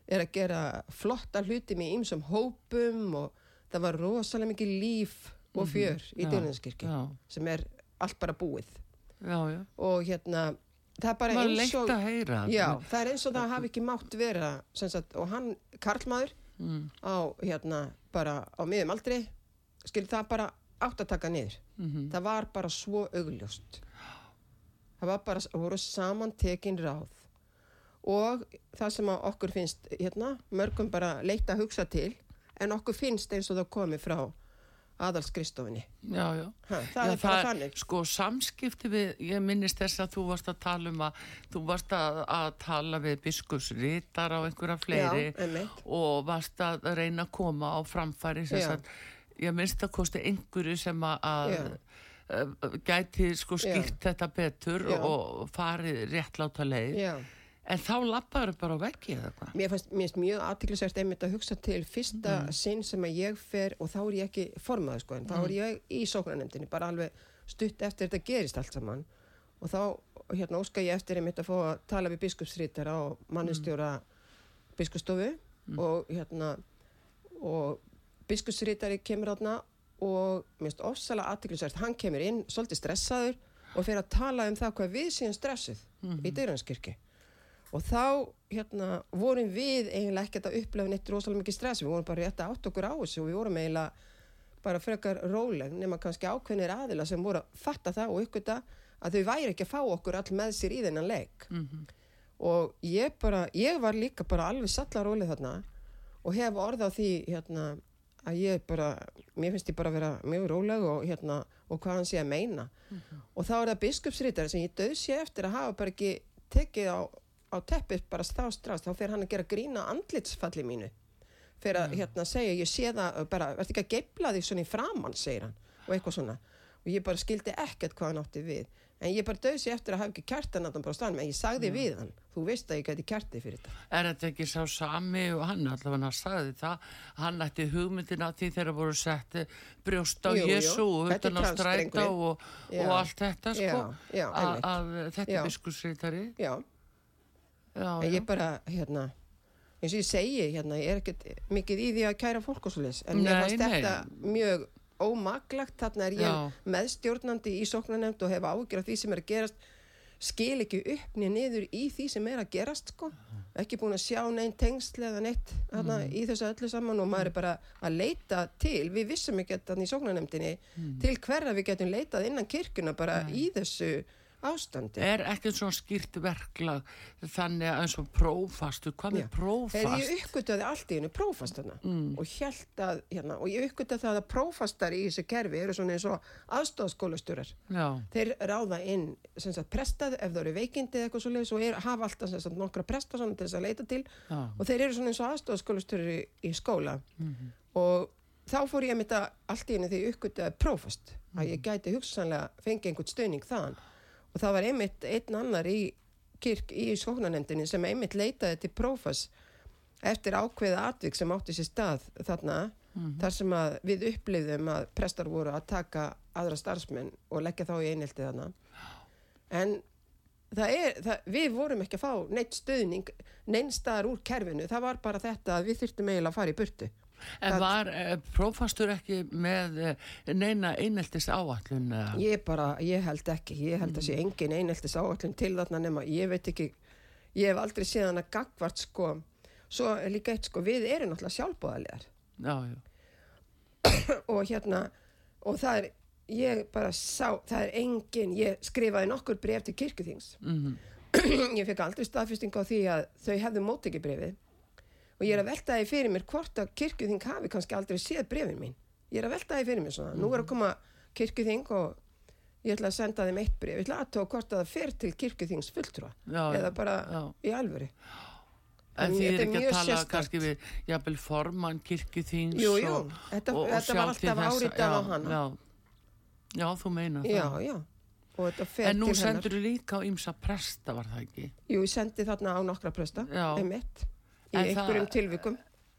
S2: er að gera flotta hluti með ýmsum hópum og það var rosalega mikið líf og fjör í
S1: Já,
S2: Dyrnanskirkju
S1: já.
S2: sem er allt bara búið.
S1: Já, já,
S2: og hérna það er bara eins og já, það er eins og það hafi ekki mátt vera sagt, og hann, Karlmaður
S1: mm.
S2: á hérna bara á miðum aldri skil það bara átt að taka niður.
S1: Mm
S2: það var bara svo augljóst. Það var bara, voru saman tekin ráð og það sem að okkur finnst hérna, mörgum bara leitt að hugsa til en okkur finnst eins og það komi frá aðalskristofinni
S1: já, já.
S2: Ha, það
S1: Já,
S2: er bara þannig.
S1: Sko samskipti við, ég minnist þess að þú varst að tala um að, þú varst að, að tala við biskusritar á einhverja fleiri
S2: Já,
S1: og varst að reyna að koma á framfæri sagt, ég minnst að kosti einhverju sem að, að uh, gæti sko skýrt þetta betur og farið réttláta leið.
S2: Já.
S1: En þá lappaður bara á veggi eða hvað?
S2: Mér finnst mjög aðtiklisvægt einmitt að hugsa til fyrsta sinn sem að ég fer og þá er ég ekki formaður sko en þá er ég í sóknarnemdini bara alveg stutt eftir þetta gerist allt saman. Og þá hérna óska ég eftir einmitt að fá að tala við biskupsrítara og mannustjóra biskupstofu og hérna og biskupsrítari kemur átna og mér finnst ofsalega aðtiklisvægt hann kemur inn svolítið stressaður og fer að tala um það hvað við séum stressuð í Dyrranskirkju og þá hérna vorum við eiginlega ekkert að upplefa neitt rosalega mikið stress, við vorum bara rétt að átt okkur á þessu og við vorum eiginlega bara frekar róleg nema kannski ákveðnir aðila sem voru að fatta það og ykkur það að þau væri ekki að fá okkur all með sér í þennan leik.
S1: Mhm.
S2: og ég bara, ég var líka bara alveg sallar róleg þarna og hef orð á því hérna að ég bara, mér finnst ég bara að vera mjög róleg og hérna og hvað hann sé að meina. Og þá er það biskupsritari sem ég döð sé eftir að hafa bara ekki tekið á, á teppið bara stástrast, þá fer hann að gera grína andlitsfalli mínu. Fyrir að hérna segja, ég sé það bara, verður ekki að geifla því svona í framann, segir hann og eitthvað svona, og ég bara skildi ekkert hvað hann átti við, en ég bara döð sér eftir að hafa ekki hann bara staðan, en ég sagði við hann, þú veist að ég gæti kært þig fyrir þetta.
S1: Er þetta ekki sá sami og hann allavega hann sagði það, hann ætti hugmyndina því þegar voru sett brjóst á
S2: Jú, jú,
S1: Jésu og
S2: þetta er
S1: utan á stræta og,
S2: Já.
S1: og allt þetta sko,
S2: Já, já,
S1: að, þetta
S2: Já.
S1: er biskursreitari.
S2: já,
S1: Já,
S2: en ég bara, hérna eins og ég segi, hérna, ég er ekkert mikið í því að kæra fólk og svoleiðis, en mér fannst þetta mjög ómaklagt, þarna er ég
S1: Já.
S2: meðstjórnandi í sóknarnefnd og hef ágjör af því sem er að gerast skil ekki upp niður í því sem er að gerast sko, ekki búin að sjá neinn tengsl eða neitt hana,
S1: Mm.
S2: í þessu öllu saman og maður er bara að leita til, við vissum ekki þetta í sóknanemdini
S1: Mm.
S2: til hverra við getum leitað innan kirkuna bara í þessu ástandi.
S1: Er ekki svona skýrt verklag þannig að eins og prófastu, hvað með prófast?
S2: Þegar ég uppgötaði allt í hennu prófast þarna
S1: Mm.
S2: og held að, hérna, og ég uppgötaði það að prófastar í þessu kerfi eru svona eins og aðstofskólastjórar.
S1: Já,
S2: Þeir ráða inn, sem sagt, prestað ef það eru veikindi eða eitthvað svo leiðis og er, hafa alltaf sem sagt, nokkra presta svona til þess að leita til
S1: já,
S2: og þeir eru svona eins og aðstofskólastjórar í, í skóla
S1: Mhm.
S2: og þá fór ég að mynda allt í henni þegar ég uppgötaði prófast að
S1: Mhm.
S2: ég gæti hugsanlega fengið einhvern stöðning þaðan og það var einmitt einn annar í kirk í sóknarnefndinni sem einmitt leitaði til prófas eftir ákveða atvik sem átti sér stað þarna þar sem að við upplifðum að prestar voru að taka aðra starfsmenn og leggja þá í einhelti þarna. En það er, það, við vorum ekki að fá neitt stöðning neinstaðar úr kerfinu, það var bara þetta að við þyrftum eiginlega að fara í burtu
S1: En
S2: Það-
S1: var eh, prófastur ekki með eh, neina eineltist áallun? eða?
S2: Ég bara, ég held ekki, ég held að sé engin eineltis áallin til þarna nema, ég veit ekki, ég hef aldrei séð hana gagvart sko, svo líka eitt sko, við erum náttúrulega sjálfbóðalegar
S1: Já, já,
S2: og hérna, og það er, ég bara sá, það er engin, ég skrifaði nokkur bref til kirkjuþings,
S1: mhm,
S2: ég fekk aldrei staðfesting á því að þau hefðu mótekið brefið og ég er að velta því fyrir mér hvort að kirkjuþing hafi kannski aldrei séð brefin mín, ég er að velta því fyrir mér svona, nú er að koma kirkjuþing og ég ætla að senda þeim eitt bref, ég ætla aðtóa hvort að það fer til kirkjuþings fulltrúa
S1: já,
S2: eða
S1: já,
S2: bara
S1: já.
S2: í alvöru.
S1: En því
S2: Þetta
S1: er ekki að tala
S2: sérstakt.
S1: kannski við jafnvel formann kirkjuþings
S2: Jú, jú,
S1: og,
S2: þetta,
S1: og, og
S2: þetta var alltaf áritað á
S1: já,
S2: hana.
S1: Já, já, þú meina
S2: Já,
S1: það.
S2: já, fer
S1: En nú sendur þú líka á ymsa presta, var það ekki?
S2: Jú, ég sendi þarna á nokkra presta,
S1: Já.
S2: einmitt, í einhverjum tilvikum.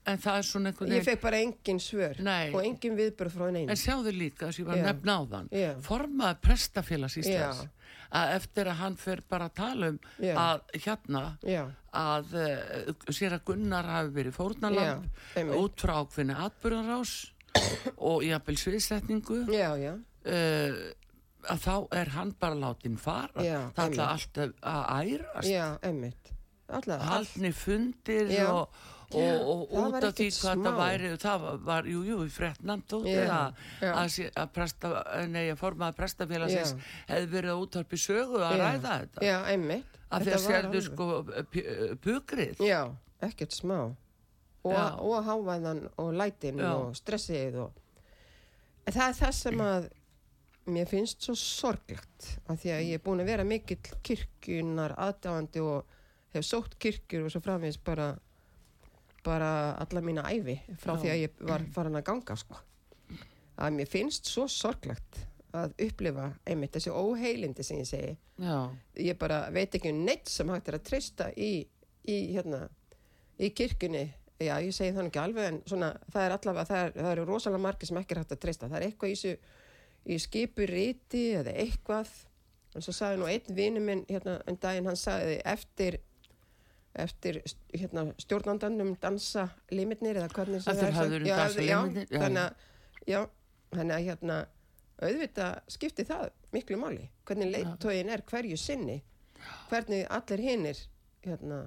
S1: En það er svona einhvern
S2: Ég fekk bara engin svör
S1: Nei.
S2: og engin viðbörð frá neina.
S1: En sjáðu líka, þess að ég var nefna á þann,
S2: Já.
S1: formaði prestafélags Íslands,
S2: Já.
S1: að eftir að hann fer bara að tala um
S2: Já.
S1: að hérna,
S2: Já,
S1: að uh, sér að Gunnar hafi verið
S2: einmitt.
S1: út frá ákveðni atbyrðarás og jafnvel sviðsetningu
S2: já, já,
S1: uh, að þá er hann bara látin fara það
S2: einmitt.
S1: alltaf að ærast
S2: já, einmitt.
S1: Haldni fundir
S2: Já.
S1: og, og, og út af því hvað það væri það var, var jú, frettnand
S2: Já,
S1: að, að, presta, nei, að formaði prestafélagsins hefði verið að útvarpi sögu að
S2: Já.
S1: ræða þetta.
S2: Já, einmitt.
S1: að því að sérðu sko pu- pukrið.
S2: Já, ekkert smá. Og, og hávæðan og lætin og stressið og... Það er það sem að mér finnst svo sorglegt af því að ég er búin að vera mikill kirkjunar aðdáandi og hef sótt kirkjur og svo framvegis bara bara alla mína æfi frá
S1: Já.
S2: því að ég var farin að ganga sko. að mér finnst svo sorglegt að upplifa einmitt þessi óheilindi sem ég segi.
S1: Já,
S2: ég bara veit ekki um neitt sem hægt er að treysta í, í hérna í kirkjunni, já ég segi þannig ekki alveg en svona það er allavega það, er, það eru rosalega margir sem ekki er hægt að treysta. Það er eitthvað í, þessu, í skipuriti eða eitthvað. En svo sagði nú einn vini minn hérna en daginn hann sagði eftir eftir hérna, stjórnandanum dansa limitnir eða hvernig sem
S1: Eftir
S2: það er
S1: höfðurinn
S2: Já, já,
S1: limirnir, já,
S2: þannig að að hérna auðvitað skipti það miklu máli hvernig leittóin er hverju sinni hvernig allir hinnir hérna,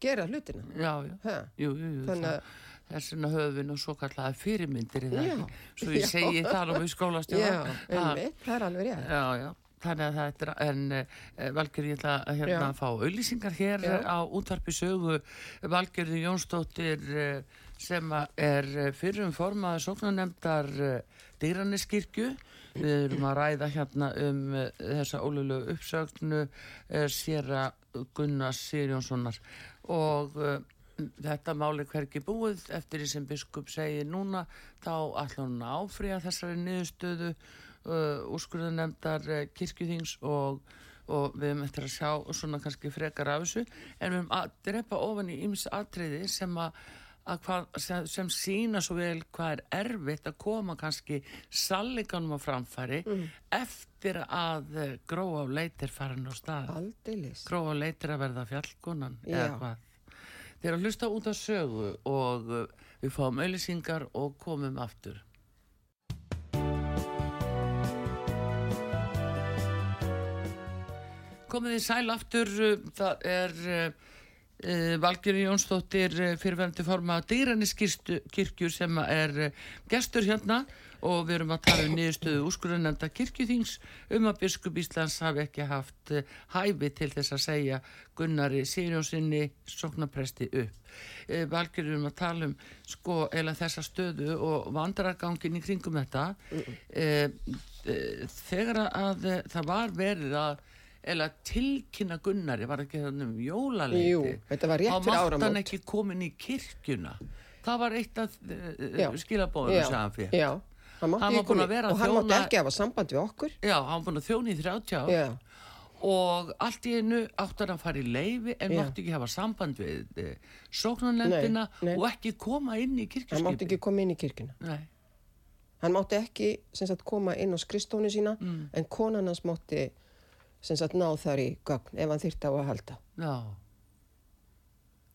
S2: gera hlutina.
S1: Jú, jú, jú,
S2: Þannig
S1: það, þess vegna höfum við nú svo kallaða fyrirmyndir í það
S2: Já,
S1: svo ég
S2: já.
S1: segi það nú í skólastjóra.
S2: Já, einmitt, það er alveg rétt.
S1: Já, já, þannig að það er, en e, Valgerði, ég ætla að hérna að fá auðlýsingar hér
S2: Já.
S1: á útvarpi sögu. Valgerði Jónsdóttir eh, sem er eh, fyrrum formaður sóknanemdar dýraneskirkju við erum að ræða hérna um eh, þessa ólulegu uppsögnu eh, séra Gunnars Sirjónssonar og eh, þetta máli hverki búið. Eftir því sem biskup segir núna þá ætla hún að áfrýja þessari niðurstöðu úrskurðunemdar uh, kirkjuþings og, og við höfum eftir að sjá svona kannski frekar af þessu. En við höfum að drepa ofan í yms atriði sem að hvað, sem, sem sína svo vel hvað er erfitt að koma kannski salliganum á framfæri eftir að eh, gróa á leitir farin á stað.
S2: Aldeilis.
S1: Gróa á leitir að verða fjallkonan þeir að hlusta út á sögu og uh, við fáum auðlýsingar og komum aftur komið í sæl aftur uh, það er uh, uh, Valgjörður Jónsdóttir fyrirverandi forma dýranis kirkju sem er gestur hérna og við erum að tala um niðurstöðu úrskurðunenda kirkjuþings um að biskup Íslands hafi ekki haft hæfi til þess að segja Gunnari Sirjónsinni soknapresti upp. Uh, Valgjörður erum að tala um sko eða þessa stöðu og vandrargangin í kringum þetta þegar að það var verið að eða tilkynna Gunnari var ekki þannig um jólaleiti
S2: Jú, þetta var rétt fyrir
S1: þá mátt
S2: áramót.
S1: hann ekki komin í kirkjuna. Það var eitt af
S2: Já.
S1: uh, skilabóðum
S2: já,
S1: sem hann fyrir
S2: já, hann
S1: Hann var
S2: ekki
S1: að vera
S2: og
S1: að
S2: hann
S1: þjóna-
S2: ekki hafa samband við okkur.
S1: Já, hann var að þjóna í 30 ár.
S2: Já,
S1: og allt í einu átt hann að í leifi en
S2: Já.
S1: mátti ekki hafa samband við uh, sóknarnefndina
S2: Nei, nei.
S1: og ekki koma inn í
S2: hann
S1: kirkjuskipi
S2: mátti ekki koma inn í kirkina
S1: Nei,
S2: hann mátti ekki sagt, koma inn á skrifstónu sína
S1: Mm.
S2: en konan hans mátti sem sagt, ná þar í gögn ef hann þyrfti á að halda.
S1: Já.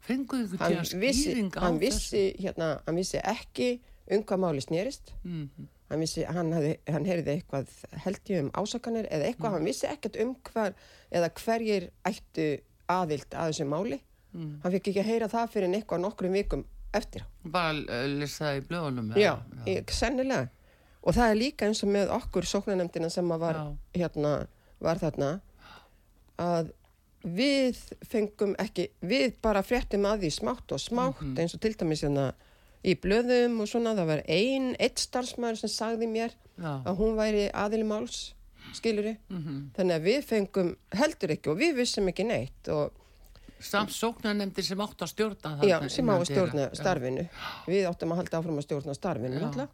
S1: Fenguðu ykkur
S2: hann
S1: tíðan
S2: vissi,
S1: skýring á
S2: hann vissi, hérna, hann vissi ekki um hvað máli snýrist
S1: mm,
S2: hann, vissi, hann, hafði, hann heyrði eitthvað held ég um ásakanir eða eitthvað,
S1: Mm.
S2: hann vissi ekkert um hver eða hverjir ættu aðild að þessu máli.
S1: Mm.
S2: hann fikk ekki að heyra það fyrir eitthvað nokkrum vikum eftir
S1: bara uh, listaði í blöðunum
S2: já, Ég, sennilega. Og það er líka eins og með okkur sóknarnemdina sem að var, hérna, var þarna að við fengum ekki, við bara fréttum að því smátt og smátt
S1: Mhm.
S2: eins og til dæmis hérna í blöðum og svona, það var ein, eitt starfsmæður sem sagði mér
S1: já.
S2: að hún væri aðilimáls skiluri,
S1: Mm
S2: þannig að við fengum heldur ekki og við vissum ekki neitt og
S1: samt sóknarnefndir sem átt að stjórna
S2: já,
S1: þarna
S2: sem á
S1: innan
S2: að stjórna starfinu við áttum að halda áfram að stjórna starfinu
S1: Já.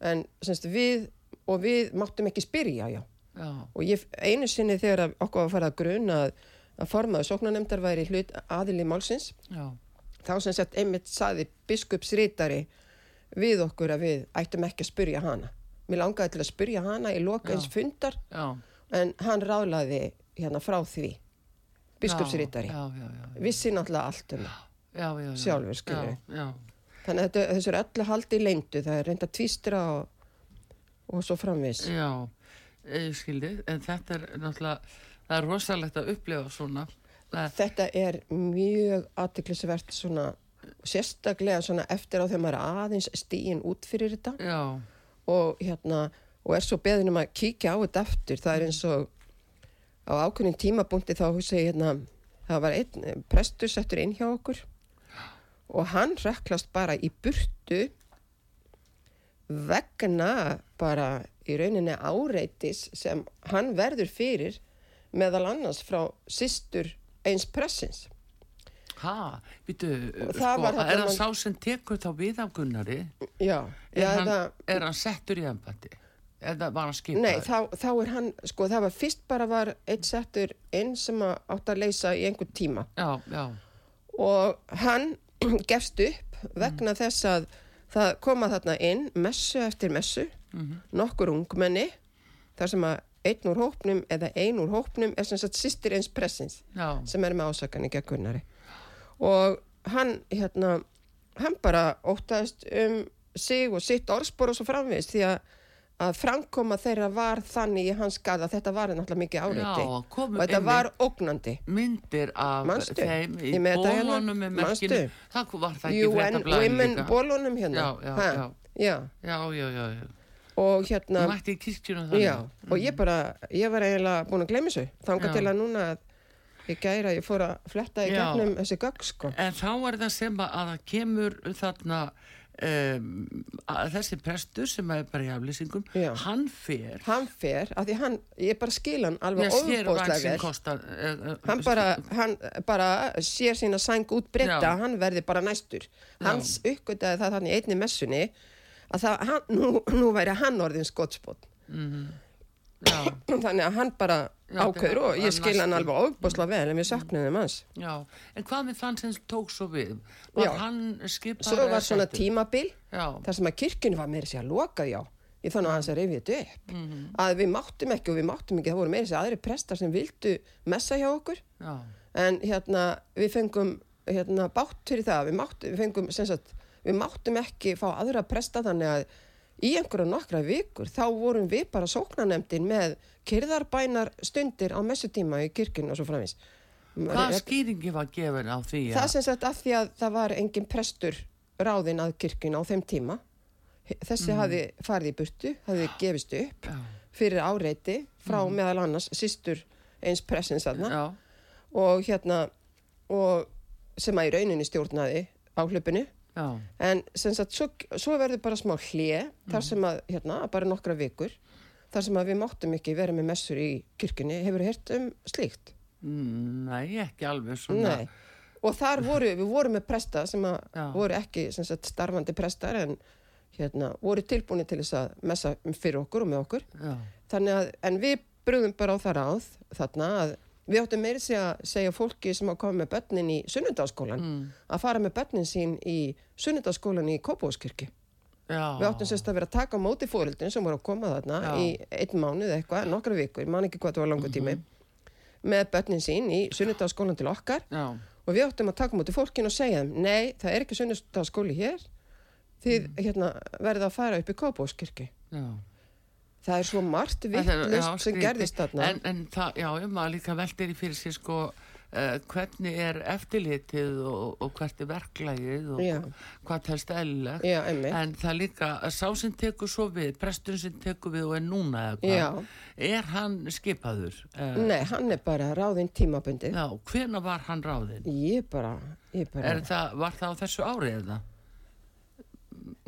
S2: en semst við og við máttum ekki spyrja já.
S1: Já,
S2: og ég, einu sinni þegar að okkur var að fara að gruna að, að formaðu sóknarnemndar væri hlut aðili málsins
S1: já,
S2: þá sem sagt einmitt saði biskupsritari við okkur að við ættum ekki að spyrja hana. Mér langaði til að spyrja hana í loka
S1: Já.
S2: eins fundar en hann ráðlaði hérna frá því
S1: já,
S2: vissi náttúrulega allt um Sjálfur,
S1: já,
S2: Þannig að þessu er öllu haldi í leyndu, það er reynda tvístra og, og svo framvis.
S1: já, ég skildi en þetta er náttúrulega það er rosalegt að upplifa svona.
S2: Þetta er mjög aðtiklisvert svona, sérstaklega svona eftir á þegar maður er aðeins stíin út fyrir þetta.
S1: Já,
S2: og hérna, og er svo beðin um að kíkja á þetta aftur. Það er eins og á ákveðin tímabúndi þá hugsa ég hérna, það var einn prestur settur inn hjá okkur og hann reklast bara í burtu vegna bara í rauninni áreitis sem hann verður fyrir meðal annars frá systur eins pressins.
S1: ha, býtu sko, er hann
S2: man-
S1: sá sem tekur þá við af Gunnari?
S2: Já,
S1: er,
S2: já
S1: hann,
S2: það,
S1: er hann settur í embætti? Eða var hann skipaður?
S2: Nei, þá, þá er hann, sko það var fyrst bara var eitt settur inn sem átt að leysa í einhver tíma.
S1: Já, já,
S2: og hann gefst upp vegna þess að það koma þarna inn messu eftir messu nokkur ungmenni þar sem að einn úr hópnum eða ein úr hópnum er sem sagt sýstir eins pressins
S1: já,
S2: sem er með ásakan gegn Gunnari. Og hann hérna hann bara óttaðist um sig og sitt orðspor og svo framvegist því að, að framkoma þeirra var þannig í hans að þetta var náttúrulega mikið áreiti.
S1: Já,
S2: og þetta var ógnandi.
S1: myndir af
S2: Manstu?
S1: þeim í bólunum það var það ekki
S2: UN
S1: fréttablaðinu
S2: Women bólunum hérna?
S1: Já. já, já,
S2: já,
S1: já.
S2: Og hérna já, og ég bara, ég var eiginlega búin að gleyma þessu. Þanga til að núna að ég gæra, ég fór að fletta í gegnum þessi gögg sko.
S1: En þá er það sem að að það kemur þarna um, þessi prestur sem er bara í aflýsingum, hann fer
S2: hann fer, af því hann, ég bara skil hann alveg
S1: sem
S2: vel.
S1: kostar uh,
S2: hann bara, hann bara sér sína sæng út breyta, hann verði bara næstur. Hans uppgötaði það þannig einni messunni að það, hann, nú, nú væri hann orðin skotspott
S1: já,
S2: þannig að hann bara
S1: Já,
S2: ákveður og ég skil hann alveg óbóðslega vel en við söknuðum hans.
S1: Já, en hvað með þann sem tók svo við? Var hann skipar
S2: svo var svona tímabil
S1: Já,
S2: þar sem að kirkjunni var meira sér að loka já. Ég þannig að hans að reyfi þetta upp. Að við máttum ekki og við máttum ekki það voru meira sér aðri prestar sem vildu messa hjá okkur.
S1: Já,
S2: en hérna við fengum hérna bátt fyrir það. Við máttum, við fengum, sem sagt, við máttum ekki fá aðra presta þannig að í einhverja nokkra vikur þá vorum við bara sóknanemdin með kyrðarbænar stundir á messutíma í kirkjunni og svo framins
S1: Hvað skýringi var gefin á því?
S2: Það sem sagt af því að það var engin prestur ráðinn að kirkjun á þeim tíma. Þessi mm. hafi farið í burtu, hafi gefist upp fyrir áreiti frá meðal annars sýstur eins pressins aðna og hérna og sem að í rauninni stjórnaði á hlupinu
S1: já,
S2: en sem sagt svo, svo verður bara smá hlje þar sem að hérna bara nokkra vikur þar sem að við máttum ekki vera með messur í kirkjunni hefur hert um slíkt
S1: nei, ekki alveg svona.
S2: Nei. og þar voru, við vorum með presta sem að
S1: Já.
S2: voru ekki sem sagt starfandi prestar en hérna voru tilbúin til þess að messa fyrir okkur og með okkur
S1: Já,
S2: þannig að, en við brúðum bara á það ráð þarna að við áttum meiri sig að segja fólki sem að koma með börnin í sunnundaskólan
S1: mm,
S2: að fara með börnin sín í sunnundaskólan í Kópavóskirkju
S1: já.
S2: við áttum sérst að vera að taka á móti fóreldin sem voru að koma þarna
S1: Já.
S2: í einn mánuð eitthvað, nokkra vikur, man ekki hvað það var langur tími með börnin sín í sunnundaskólan til okkar.
S1: Já,
S2: og við áttum að taka á móti fólkin og segja þeim, nei, það er ekki sunnundaskóli hér. Þið hérna, verða að fara upp í Kópavóskirkju
S1: já.
S2: Það er svo margt vittlust sem gerðist þarna
S1: En, en það, já, ég maður líka veldir í fyrir sér sko uh, hvernig er eftirlitið og, og hvert er verklægið og
S2: Já.
S1: hvað telst eðlilegt. En það líka, sá sem tekur svo við, presturinn sem tekur við og er núna eða hvað,
S2: Já.
S1: er hann skipaður? Uh,
S2: Nei, hann er bara ráðinn tímabundið.
S1: Já, hvena var hann ráðinn?
S2: Ég bara, ég bara,
S1: það, var það á þessu ári eða?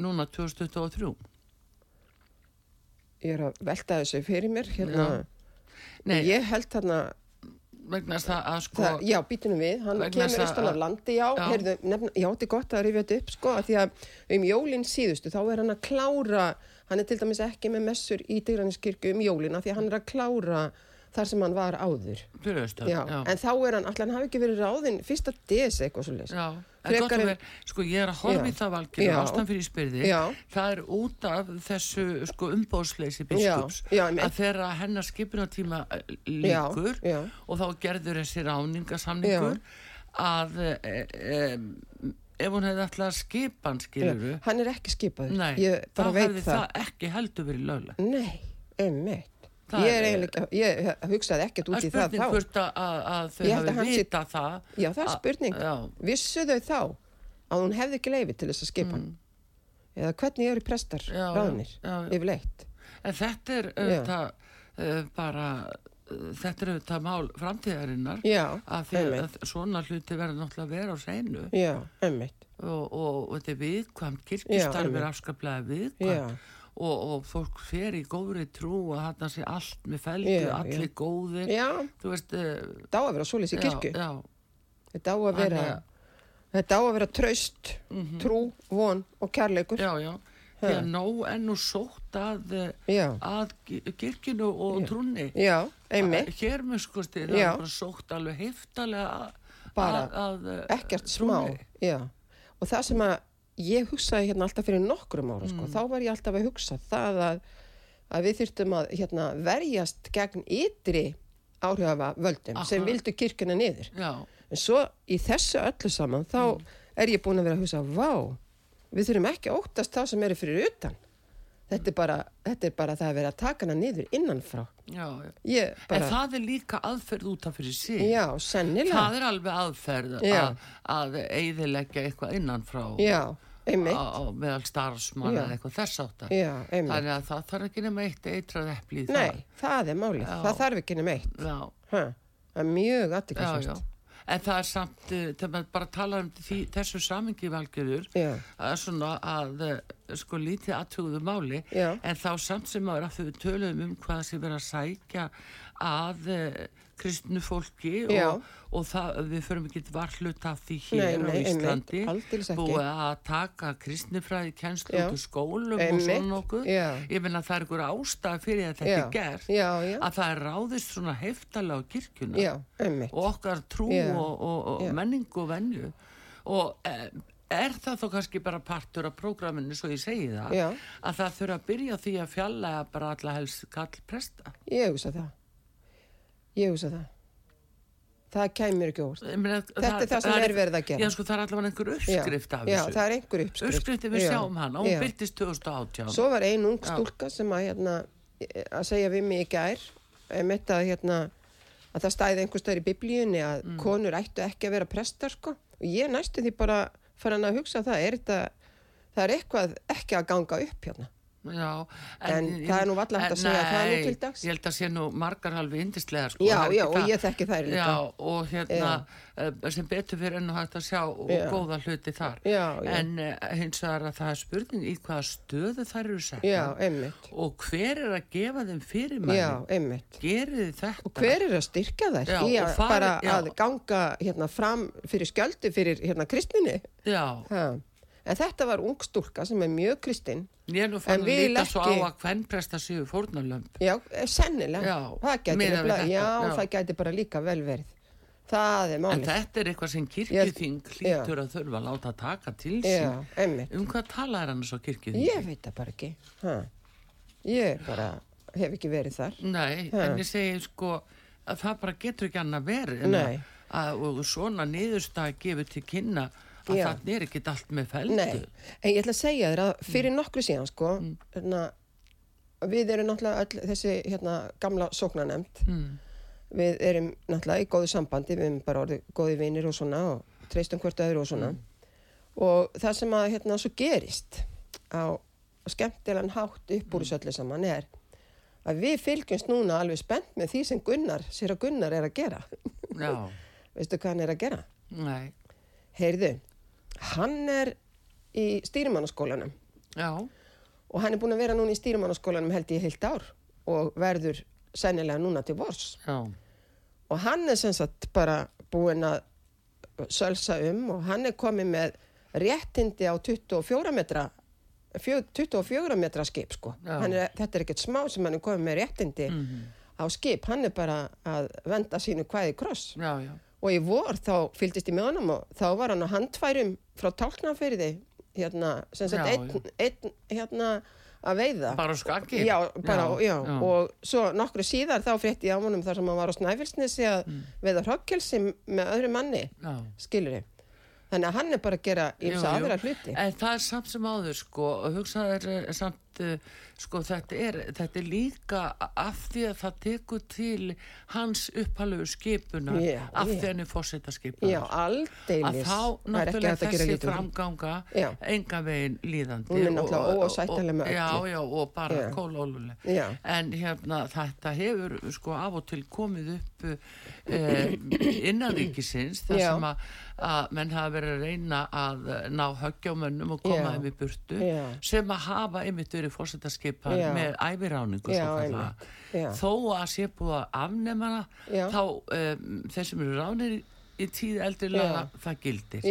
S1: Núna 2023?
S2: Ég er að velta þessu fyrir mér, hérna.
S1: Nei,
S2: Ég held þarna,
S1: vegna þess að, sko...
S2: það, já, býtunum við, hann kemur austan af landi, já,
S1: Já.
S2: heyrðu, nefna, já, þetta er gott að rifja þetta upp, sko, að því að um jólinn síðustu, þá er hann að klára, hann er til dæmis ekki með messur í Dyraninskirkju um jólina, því að hann er að klára þar sem hann var áður.
S1: Fyrir austan,
S2: Já, en þá er hann, allan hafi ekki verið ráðinn fyrsta des eitthvað svo leys.
S1: Já, en
S2: Frekar
S1: gott að
S2: en-
S1: vera, sko ég er að horfa í
S2: Já.
S1: það valgir
S2: Já.
S1: ástæðan fyrir spyrði,
S2: Já.
S1: það er út af þessu sko umbóðsleysi biskups
S2: Já, já, einmitt.
S1: að þeirra hennar skipinatíma líkur
S2: Já, já.
S1: og þá gerður þessi ráningasamningur að e, e, ef hún hefði alltaf að skipa hann skiluru,
S2: Já, hann er ekki ég
S1: þá hefði
S2: það.
S1: það ekki heldur verið löglega.
S2: Nei, einmitt.
S1: Það
S2: Ég er
S1: er-
S2: eiginlega, ég hugsaði ekkert
S1: Það
S2: út
S1: er
S2: í það
S1: spurning
S2: þá.
S1: hvort að, að, þau hafi vita það.
S2: Já, það er spurning. Vissu þau þá að hún hefði ekki leifi til þess að skipa hann? Eða hvernig eru prestar
S1: Mm. Já,
S2: ráðnir
S1: já, já.
S2: yfirleitt?
S1: En þetta er auðvitað uh, bara, uh, þetta er auðvitað mál framtíðarinnar
S2: Já, einmitt.
S1: að svona hluti verður náttúrulega að vera á seinu
S2: Já, einmitt.
S1: og, og, og þetta er viðkvæmt,
S2: Já,
S1: kirkistarf
S2: einmitt.
S1: er afskaplega viðkvæmt og, og fólk fer í góðri trú að þarna sé allt með felgu,
S2: Já,
S1: allir
S2: já.
S1: góðir,
S2: já,
S1: þú veist, uh,
S2: þetta á að vera svoleiðis í kirkju. Þetta á að vera, þetta á að vera traust, trú, von og kærleikur.
S1: já, já, því að nóg ennú sótt að, eh, að kirkjunu og
S2: Já.
S1: trúnni.
S2: já, einmitt.
S1: Hér með stið, það er bara sótt alveg heftalega
S2: Bara
S1: að, að,
S2: ekkert smá já. og það sem að ég hugsaði hérna alltaf fyrir nokkrum ára
S1: Mm.
S2: sko, þá var ég alltaf að hugsa það að, að við þyrftum að hérna, verjast gegn ytri áhrifafa völdum sem
S1: Akkurat.
S2: vildu kirkuna niður
S1: já,
S2: en svo í þessu öllu saman þá
S1: Mm.
S2: er ég búin að vera að hugsa vá, við þurfum ekki að óttast það sem eru fyrir utan þetta er bara, þetta er bara það að vera að taka hana niður innanfrá
S1: já, já.
S2: ég
S1: En
S2: bara,
S1: það er líka aðferð út af fyrir sig.
S2: já, sennilega
S1: Það er alveg aðferð að, að eiðileggja eitthvað innanfrá
S2: já, einmitt
S1: á, á meðal starfsmanna
S2: Já.
S1: eða eitthvað þess
S2: einmitt
S1: Þannig að það þarf ekki nema eitt eitrað epli í
S2: Nei, það er málið. Það þarf ekki nema eitt.
S1: það.
S2: Er mjög
S1: já. En það er samt, uh, þegar maður bara talar um því, þessu samingi valgjörður, að svona að uh, sko lítið aðtöguðu máli,
S2: Já.
S1: en þá samt sem maður að þau töluðum um hvað sem verið að sækja að uh, kristnu fólki og, og það, við förum ekki varhlut af því
S2: Nei,
S1: hér á
S2: nei, einmitt,
S1: Íslandi
S2: ekki.
S1: búið að taka kristnifræði kjenslu
S2: Já.
S1: út úr skólum og
S2: Einmitt,
S1: svona nokkuð
S2: já.
S1: ég meina það er ykkur ástæð fyrir að þetta
S2: Já,
S1: er gert
S2: já, já.
S1: að það er ráðist svona heftalega á
S2: einmitt.
S1: og okkar trú og, og, og menningu og venju og e, er það þó kannski bara partur af prógraminu svo ég segi það að það þurfa að byrja á því að fjalla bara alla helst kall presta
S2: Ég hugsa það. Ég hugsa það. Það kæmur ekki óvart. Þetta er það sem er verið að gera.
S1: Já, sko, það er allavega einhver
S2: Já,
S1: uppskrift af
S2: já,
S1: þessu
S2: það er einhver uppskrift.
S1: uppskrifti við
S2: Já,
S1: sjáum hana, hún
S2: já.
S1: byrtist 2018
S2: Svo var ein ung
S1: Já.
S2: stúlka sem að, hérna, að segja við mig í gær, mitt að, hérna, að það stæði einhver stöður í biblíunni að
S1: Mm.
S2: konur ættu ekki að vera prestar sko og ég næstu því bara farin að hugsa það er þetta, það er eitthvað ekki að ganga upp hérna
S1: Já,
S2: En það er nú varla hægt að segja það nú til dags.
S1: Ég held að sé nú margar halvi indislega sko.
S2: Já, já, og
S1: það.
S2: ég þekki þær líka.
S1: Já, og hérna eh, sem betur fyrir enn og hægt að sjá og
S2: Já.
S1: góða hluti þar
S2: Já, já.
S1: En uh, hins vegar að það er spurning í hvaða stöðu þær eru sett
S2: Já, einmitt.
S1: og hver er að gefa þeim
S2: Já, einmitt.
S1: Gerið þið þetta
S2: Og hver er að styrka þær
S1: Já,
S2: í að
S1: fari-
S2: bara
S1: já.
S2: að ganga hérna fram fyrir skjöldu fyrir hérna kristninni?
S1: Já,
S2: Ha. En þetta var ung stúlka sem er mjög kristinn.
S1: Ég er nú fann
S2: En
S1: að líta svo á
S2: ekki-
S1: að hvern presta séu fórnarlömp
S2: Já, eh, sennilega.
S1: Já,
S2: það gæti
S1: þetta,
S2: já, það gæti bara líka vel verið. Það er
S1: En
S2: málið.
S1: þetta er eitthvað sem kirkjuþing
S2: Já.
S1: hlýtur að þurfa að láta taka til sín
S2: Já, einmitt.
S1: Um hvað talar hann svo kirkjuþing?
S2: Ég veit það bara ekki. Ha. Ég bara hef ekki verið þar.
S1: Nei,
S2: Ha.
S1: en ég segi sko að það bara getur ekki annað verið en
S2: Nei.
S1: að, og svona niðurstað gefur til kynna að
S2: Já.
S1: það er ekkit allt með feldu
S2: Nei, en ég ætla að segja þér að fyrir
S1: Mm.
S2: nokkru síðan sko, hérna, við erum náttúrulega öll þessi hérna, gamla sóknanemnd,
S1: Mm.
S2: við erum náttúrulega í góðu sambandi, við erum bara orðið góði vinir og svona og treystum hvert öðru og svona og það sem að hérna svo gerist á skemmtilegan hátt upp úr þessu öllu saman er að við fylgjumst núna alveg spennt með því sem Gunnar, sér að Gunnar er að gera
S1: Já,
S2: veistu hvað hann er að gera?
S1: nei,
S2: Heyrðu, hann er í stýrimannaskólanum.
S1: Já,
S2: og hann er búin að vera núna í stýrimannaskólanum held ég heilt ár og verður sennilega núna til vors.
S1: Já,
S2: og hann er sem sagt bara búin að sölsa um og hann er komið með réttindi á 24 metra fjö- 24 metra skip sko. Er, þetta er ekkert smá sem hann er komið með réttindi
S1: Mhm.
S2: á skip, hann er bara að venda sínu kvæði kross.
S1: Já, já,
S2: og í vor þá fylgdist ég með honum og þá var hann á handfærum frá tálknafyrði hérna, sem sagt
S1: Já,
S2: einn, einn hérna að veiða.
S1: Bara skakki
S2: já, bara, já,
S1: já.
S2: og svo nokkru síðar þá frétti ég á honum þar sem hann var á Snæfellsnesi að
S1: Mm.
S2: veiða hrokkjelsi með öðru manni
S1: já.
S2: skilur þannig að hann er bara að gera ímsa aðra hluti.
S1: En það er samt sem áður sko, og hugsaður samt, uh, sko, þetta er, þetta er líka af því að það tekur til hans upphælugu skipunar
S2: Já,
S1: af
S2: já.
S1: því hann er fórseta skipunar.
S2: já,
S1: að þá náttúrulega þessi framganga
S2: Já.
S1: enga veginn líðandi og- og- og- já, já, og bara
S2: Já.
S1: kólóluleg
S2: Já.
S1: en hérna þetta hefur sko af og til komið upp eh, innanríkisins þar sem að, að menn hafa verið að reyna að ná höggjámönnum og koma þeim í burtu sem að hafa einmitt verið
S2: Já.
S1: með.
S2: Já.
S1: þó að sé búið að afnema þá um, þeir sem eru ránir í, tíð eldri laga það gildir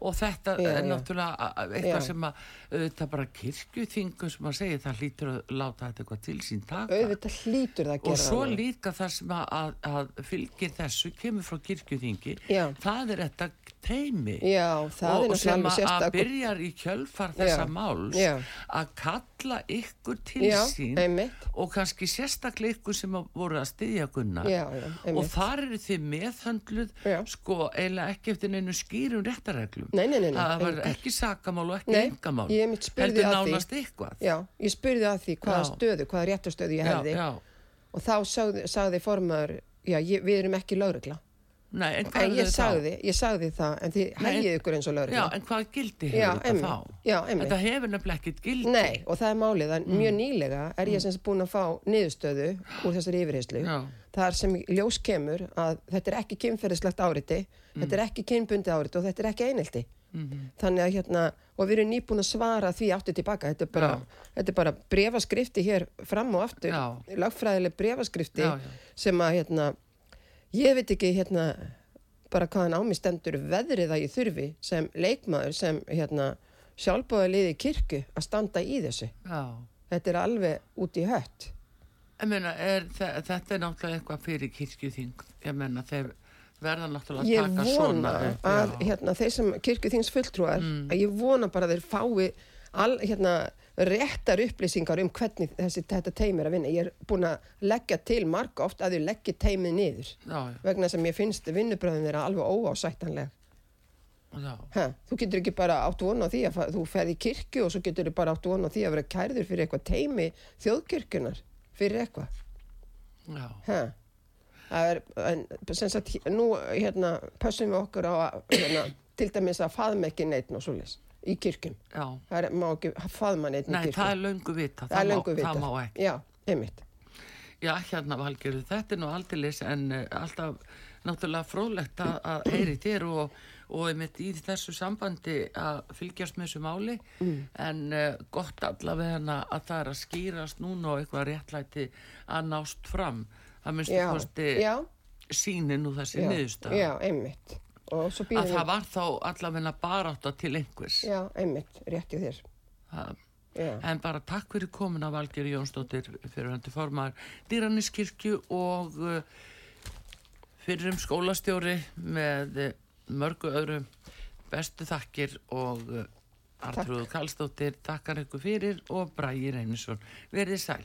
S1: og þetta
S2: Já,
S1: er náttúrulega eitthvað
S2: Já.
S1: sem að auðvitað bara kirkjuþingum sem að segja það hlýtur að láta þetta eitthvað til sín taka
S2: auðvitað hlýtur það að
S1: og
S2: gera
S1: svo
S2: það.
S1: líka það sem að, að, að fylgir þessu kemur frá kirkjuþingi
S2: Já.
S1: það er þetta teimi
S2: já,
S1: og sem að, að byrjar í kjölfar þessa
S2: Já.
S1: máls
S2: Já.
S1: að kalla ykkur til
S2: já,
S1: sín
S2: einmitt.
S1: og kannski sérstaklega ykkur sem voru að styðja
S2: já,
S1: og
S2: einmitt.
S1: þar eru þið meðhöndluð sko eiginlega ekki eftir neinu skýrum réttareglum
S2: Nei, nei, nei, nei,
S1: það var
S2: engar.
S1: ekki sakamál og ekki engamál
S2: einmitt
S1: heldur nánast
S2: já, ég spurði að því hvaða stöðu hvaða réttastöðu ég hefði.
S1: já.
S2: og þá sagði, sagði ég, við erum ekki lögregla
S1: Nei, en hvað
S2: ég
S1: þið þá?
S2: ég sagði það en þið hægið ykkur eins og
S1: já,
S2: lögregla
S1: en hvað gildi
S2: Já,
S1: hefur þetta þá?
S2: Já, einmitt.
S1: þetta hefur nefnilega ekkert gildi
S2: Nei, og það er málið, en mjög
S1: Mm.
S2: nýlega er ég sem sagt búin að fá niðurstöðu úr þessari yfirheyslu.
S1: Já.
S2: Þar sem ljós kemur að þetta er ekki kynferðislegt áriti,
S1: Mm.
S2: þetta er ekki kynbundi áriti og þetta er ekki einelti.
S1: Mhm.
S2: Þannig að hérna, og við erum nýbúin að svara því aftur tilbaka. Þetta er bara, þetta er bara brefaskrifti hér fram og aftur,
S1: Já.
S2: lagfræðileg brefaskrifti
S1: Já, já.
S2: sem að hérna, ég veit ekki hérna bara hvaðan á mig stendur veðrið að ég þurfi sem leikmaður sem hérna sjálfbóða liði kirkju að standa í þessu.
S1: Já.
S2: Þetta er alveg út í hött.
S1: Ég meina, er, þe- þetta er náttúrulega eitthvað fyrir kirkjuþing ég meina, þeir verða náttúrulega að
S2: Ég
S1: taka
S2: vona
S1: svona upp,
S2: að
S1: já.
S2: hérna, þeir sem kirkjuþings fulltrúar, að ég vona bara að þeir fái all, hérna, réttar upplýsingar um hvernig þessi, þetta teimi er að vinna. Ég er búin að leggja til marga oft að þau leggja teimið niður
S1: já, já,
S2: vegna sem ég finnst vinnubröðin þeirra alveg óásættanleg.
S1: já.
S2: Ha, þú getur ekki bara átt vona á því að þú ferð í kirkju og svo getur þú bara átt vona á því að vera kærður fyrir eitthvað teimi þjóðkirkjunar fyrir eitthvað.
S1: já.
S2: Það er, sem sagt, nú, hérna, pössum við okkur á að, hérna, til dæmis að faðma ekki neitt og svoleiðis í kirkjum. Það er, má ekki faðma neitt í
S1: nei,
S2: kirkjum.
S1: það er löngu vita,
S2: það er
S1: má,
S2: vitað.
S1: það má ekki.
S2: Já, einmitt.
S1: Já, hérna Valgerður, þetta er nú aldeilis en uh, alltaf náttúrulega fróðlegt að, heyri þér og, og einmitt í þessu sambandi að fylgjast með þessu máli
S2: Mm.
S1: en uh, gott allavega að það er að skýrast núna og eitthvað réttlæti að nást fram. Það minnstu
S2: Já,
S1: kosti
S2: já,
S1: síni nú þessi niðurstað.
S2: já, einmitt.
S1: Að
S2: býðum
S1: það var þá allavega barátta til einhvers.
S2: Já, einmitt, rétt í þér.
S1: En bara takk fyrir komin að Valgeri Jónsdóttir fyrir til formar Dýraniskirkju og uh, fyrir um skólastjóri með uh, mörgu öðru bestu þakkir og uh, Artrúðu Kallstóttir takkar ykkur fyrir og Bræði Reynisson verið sæl.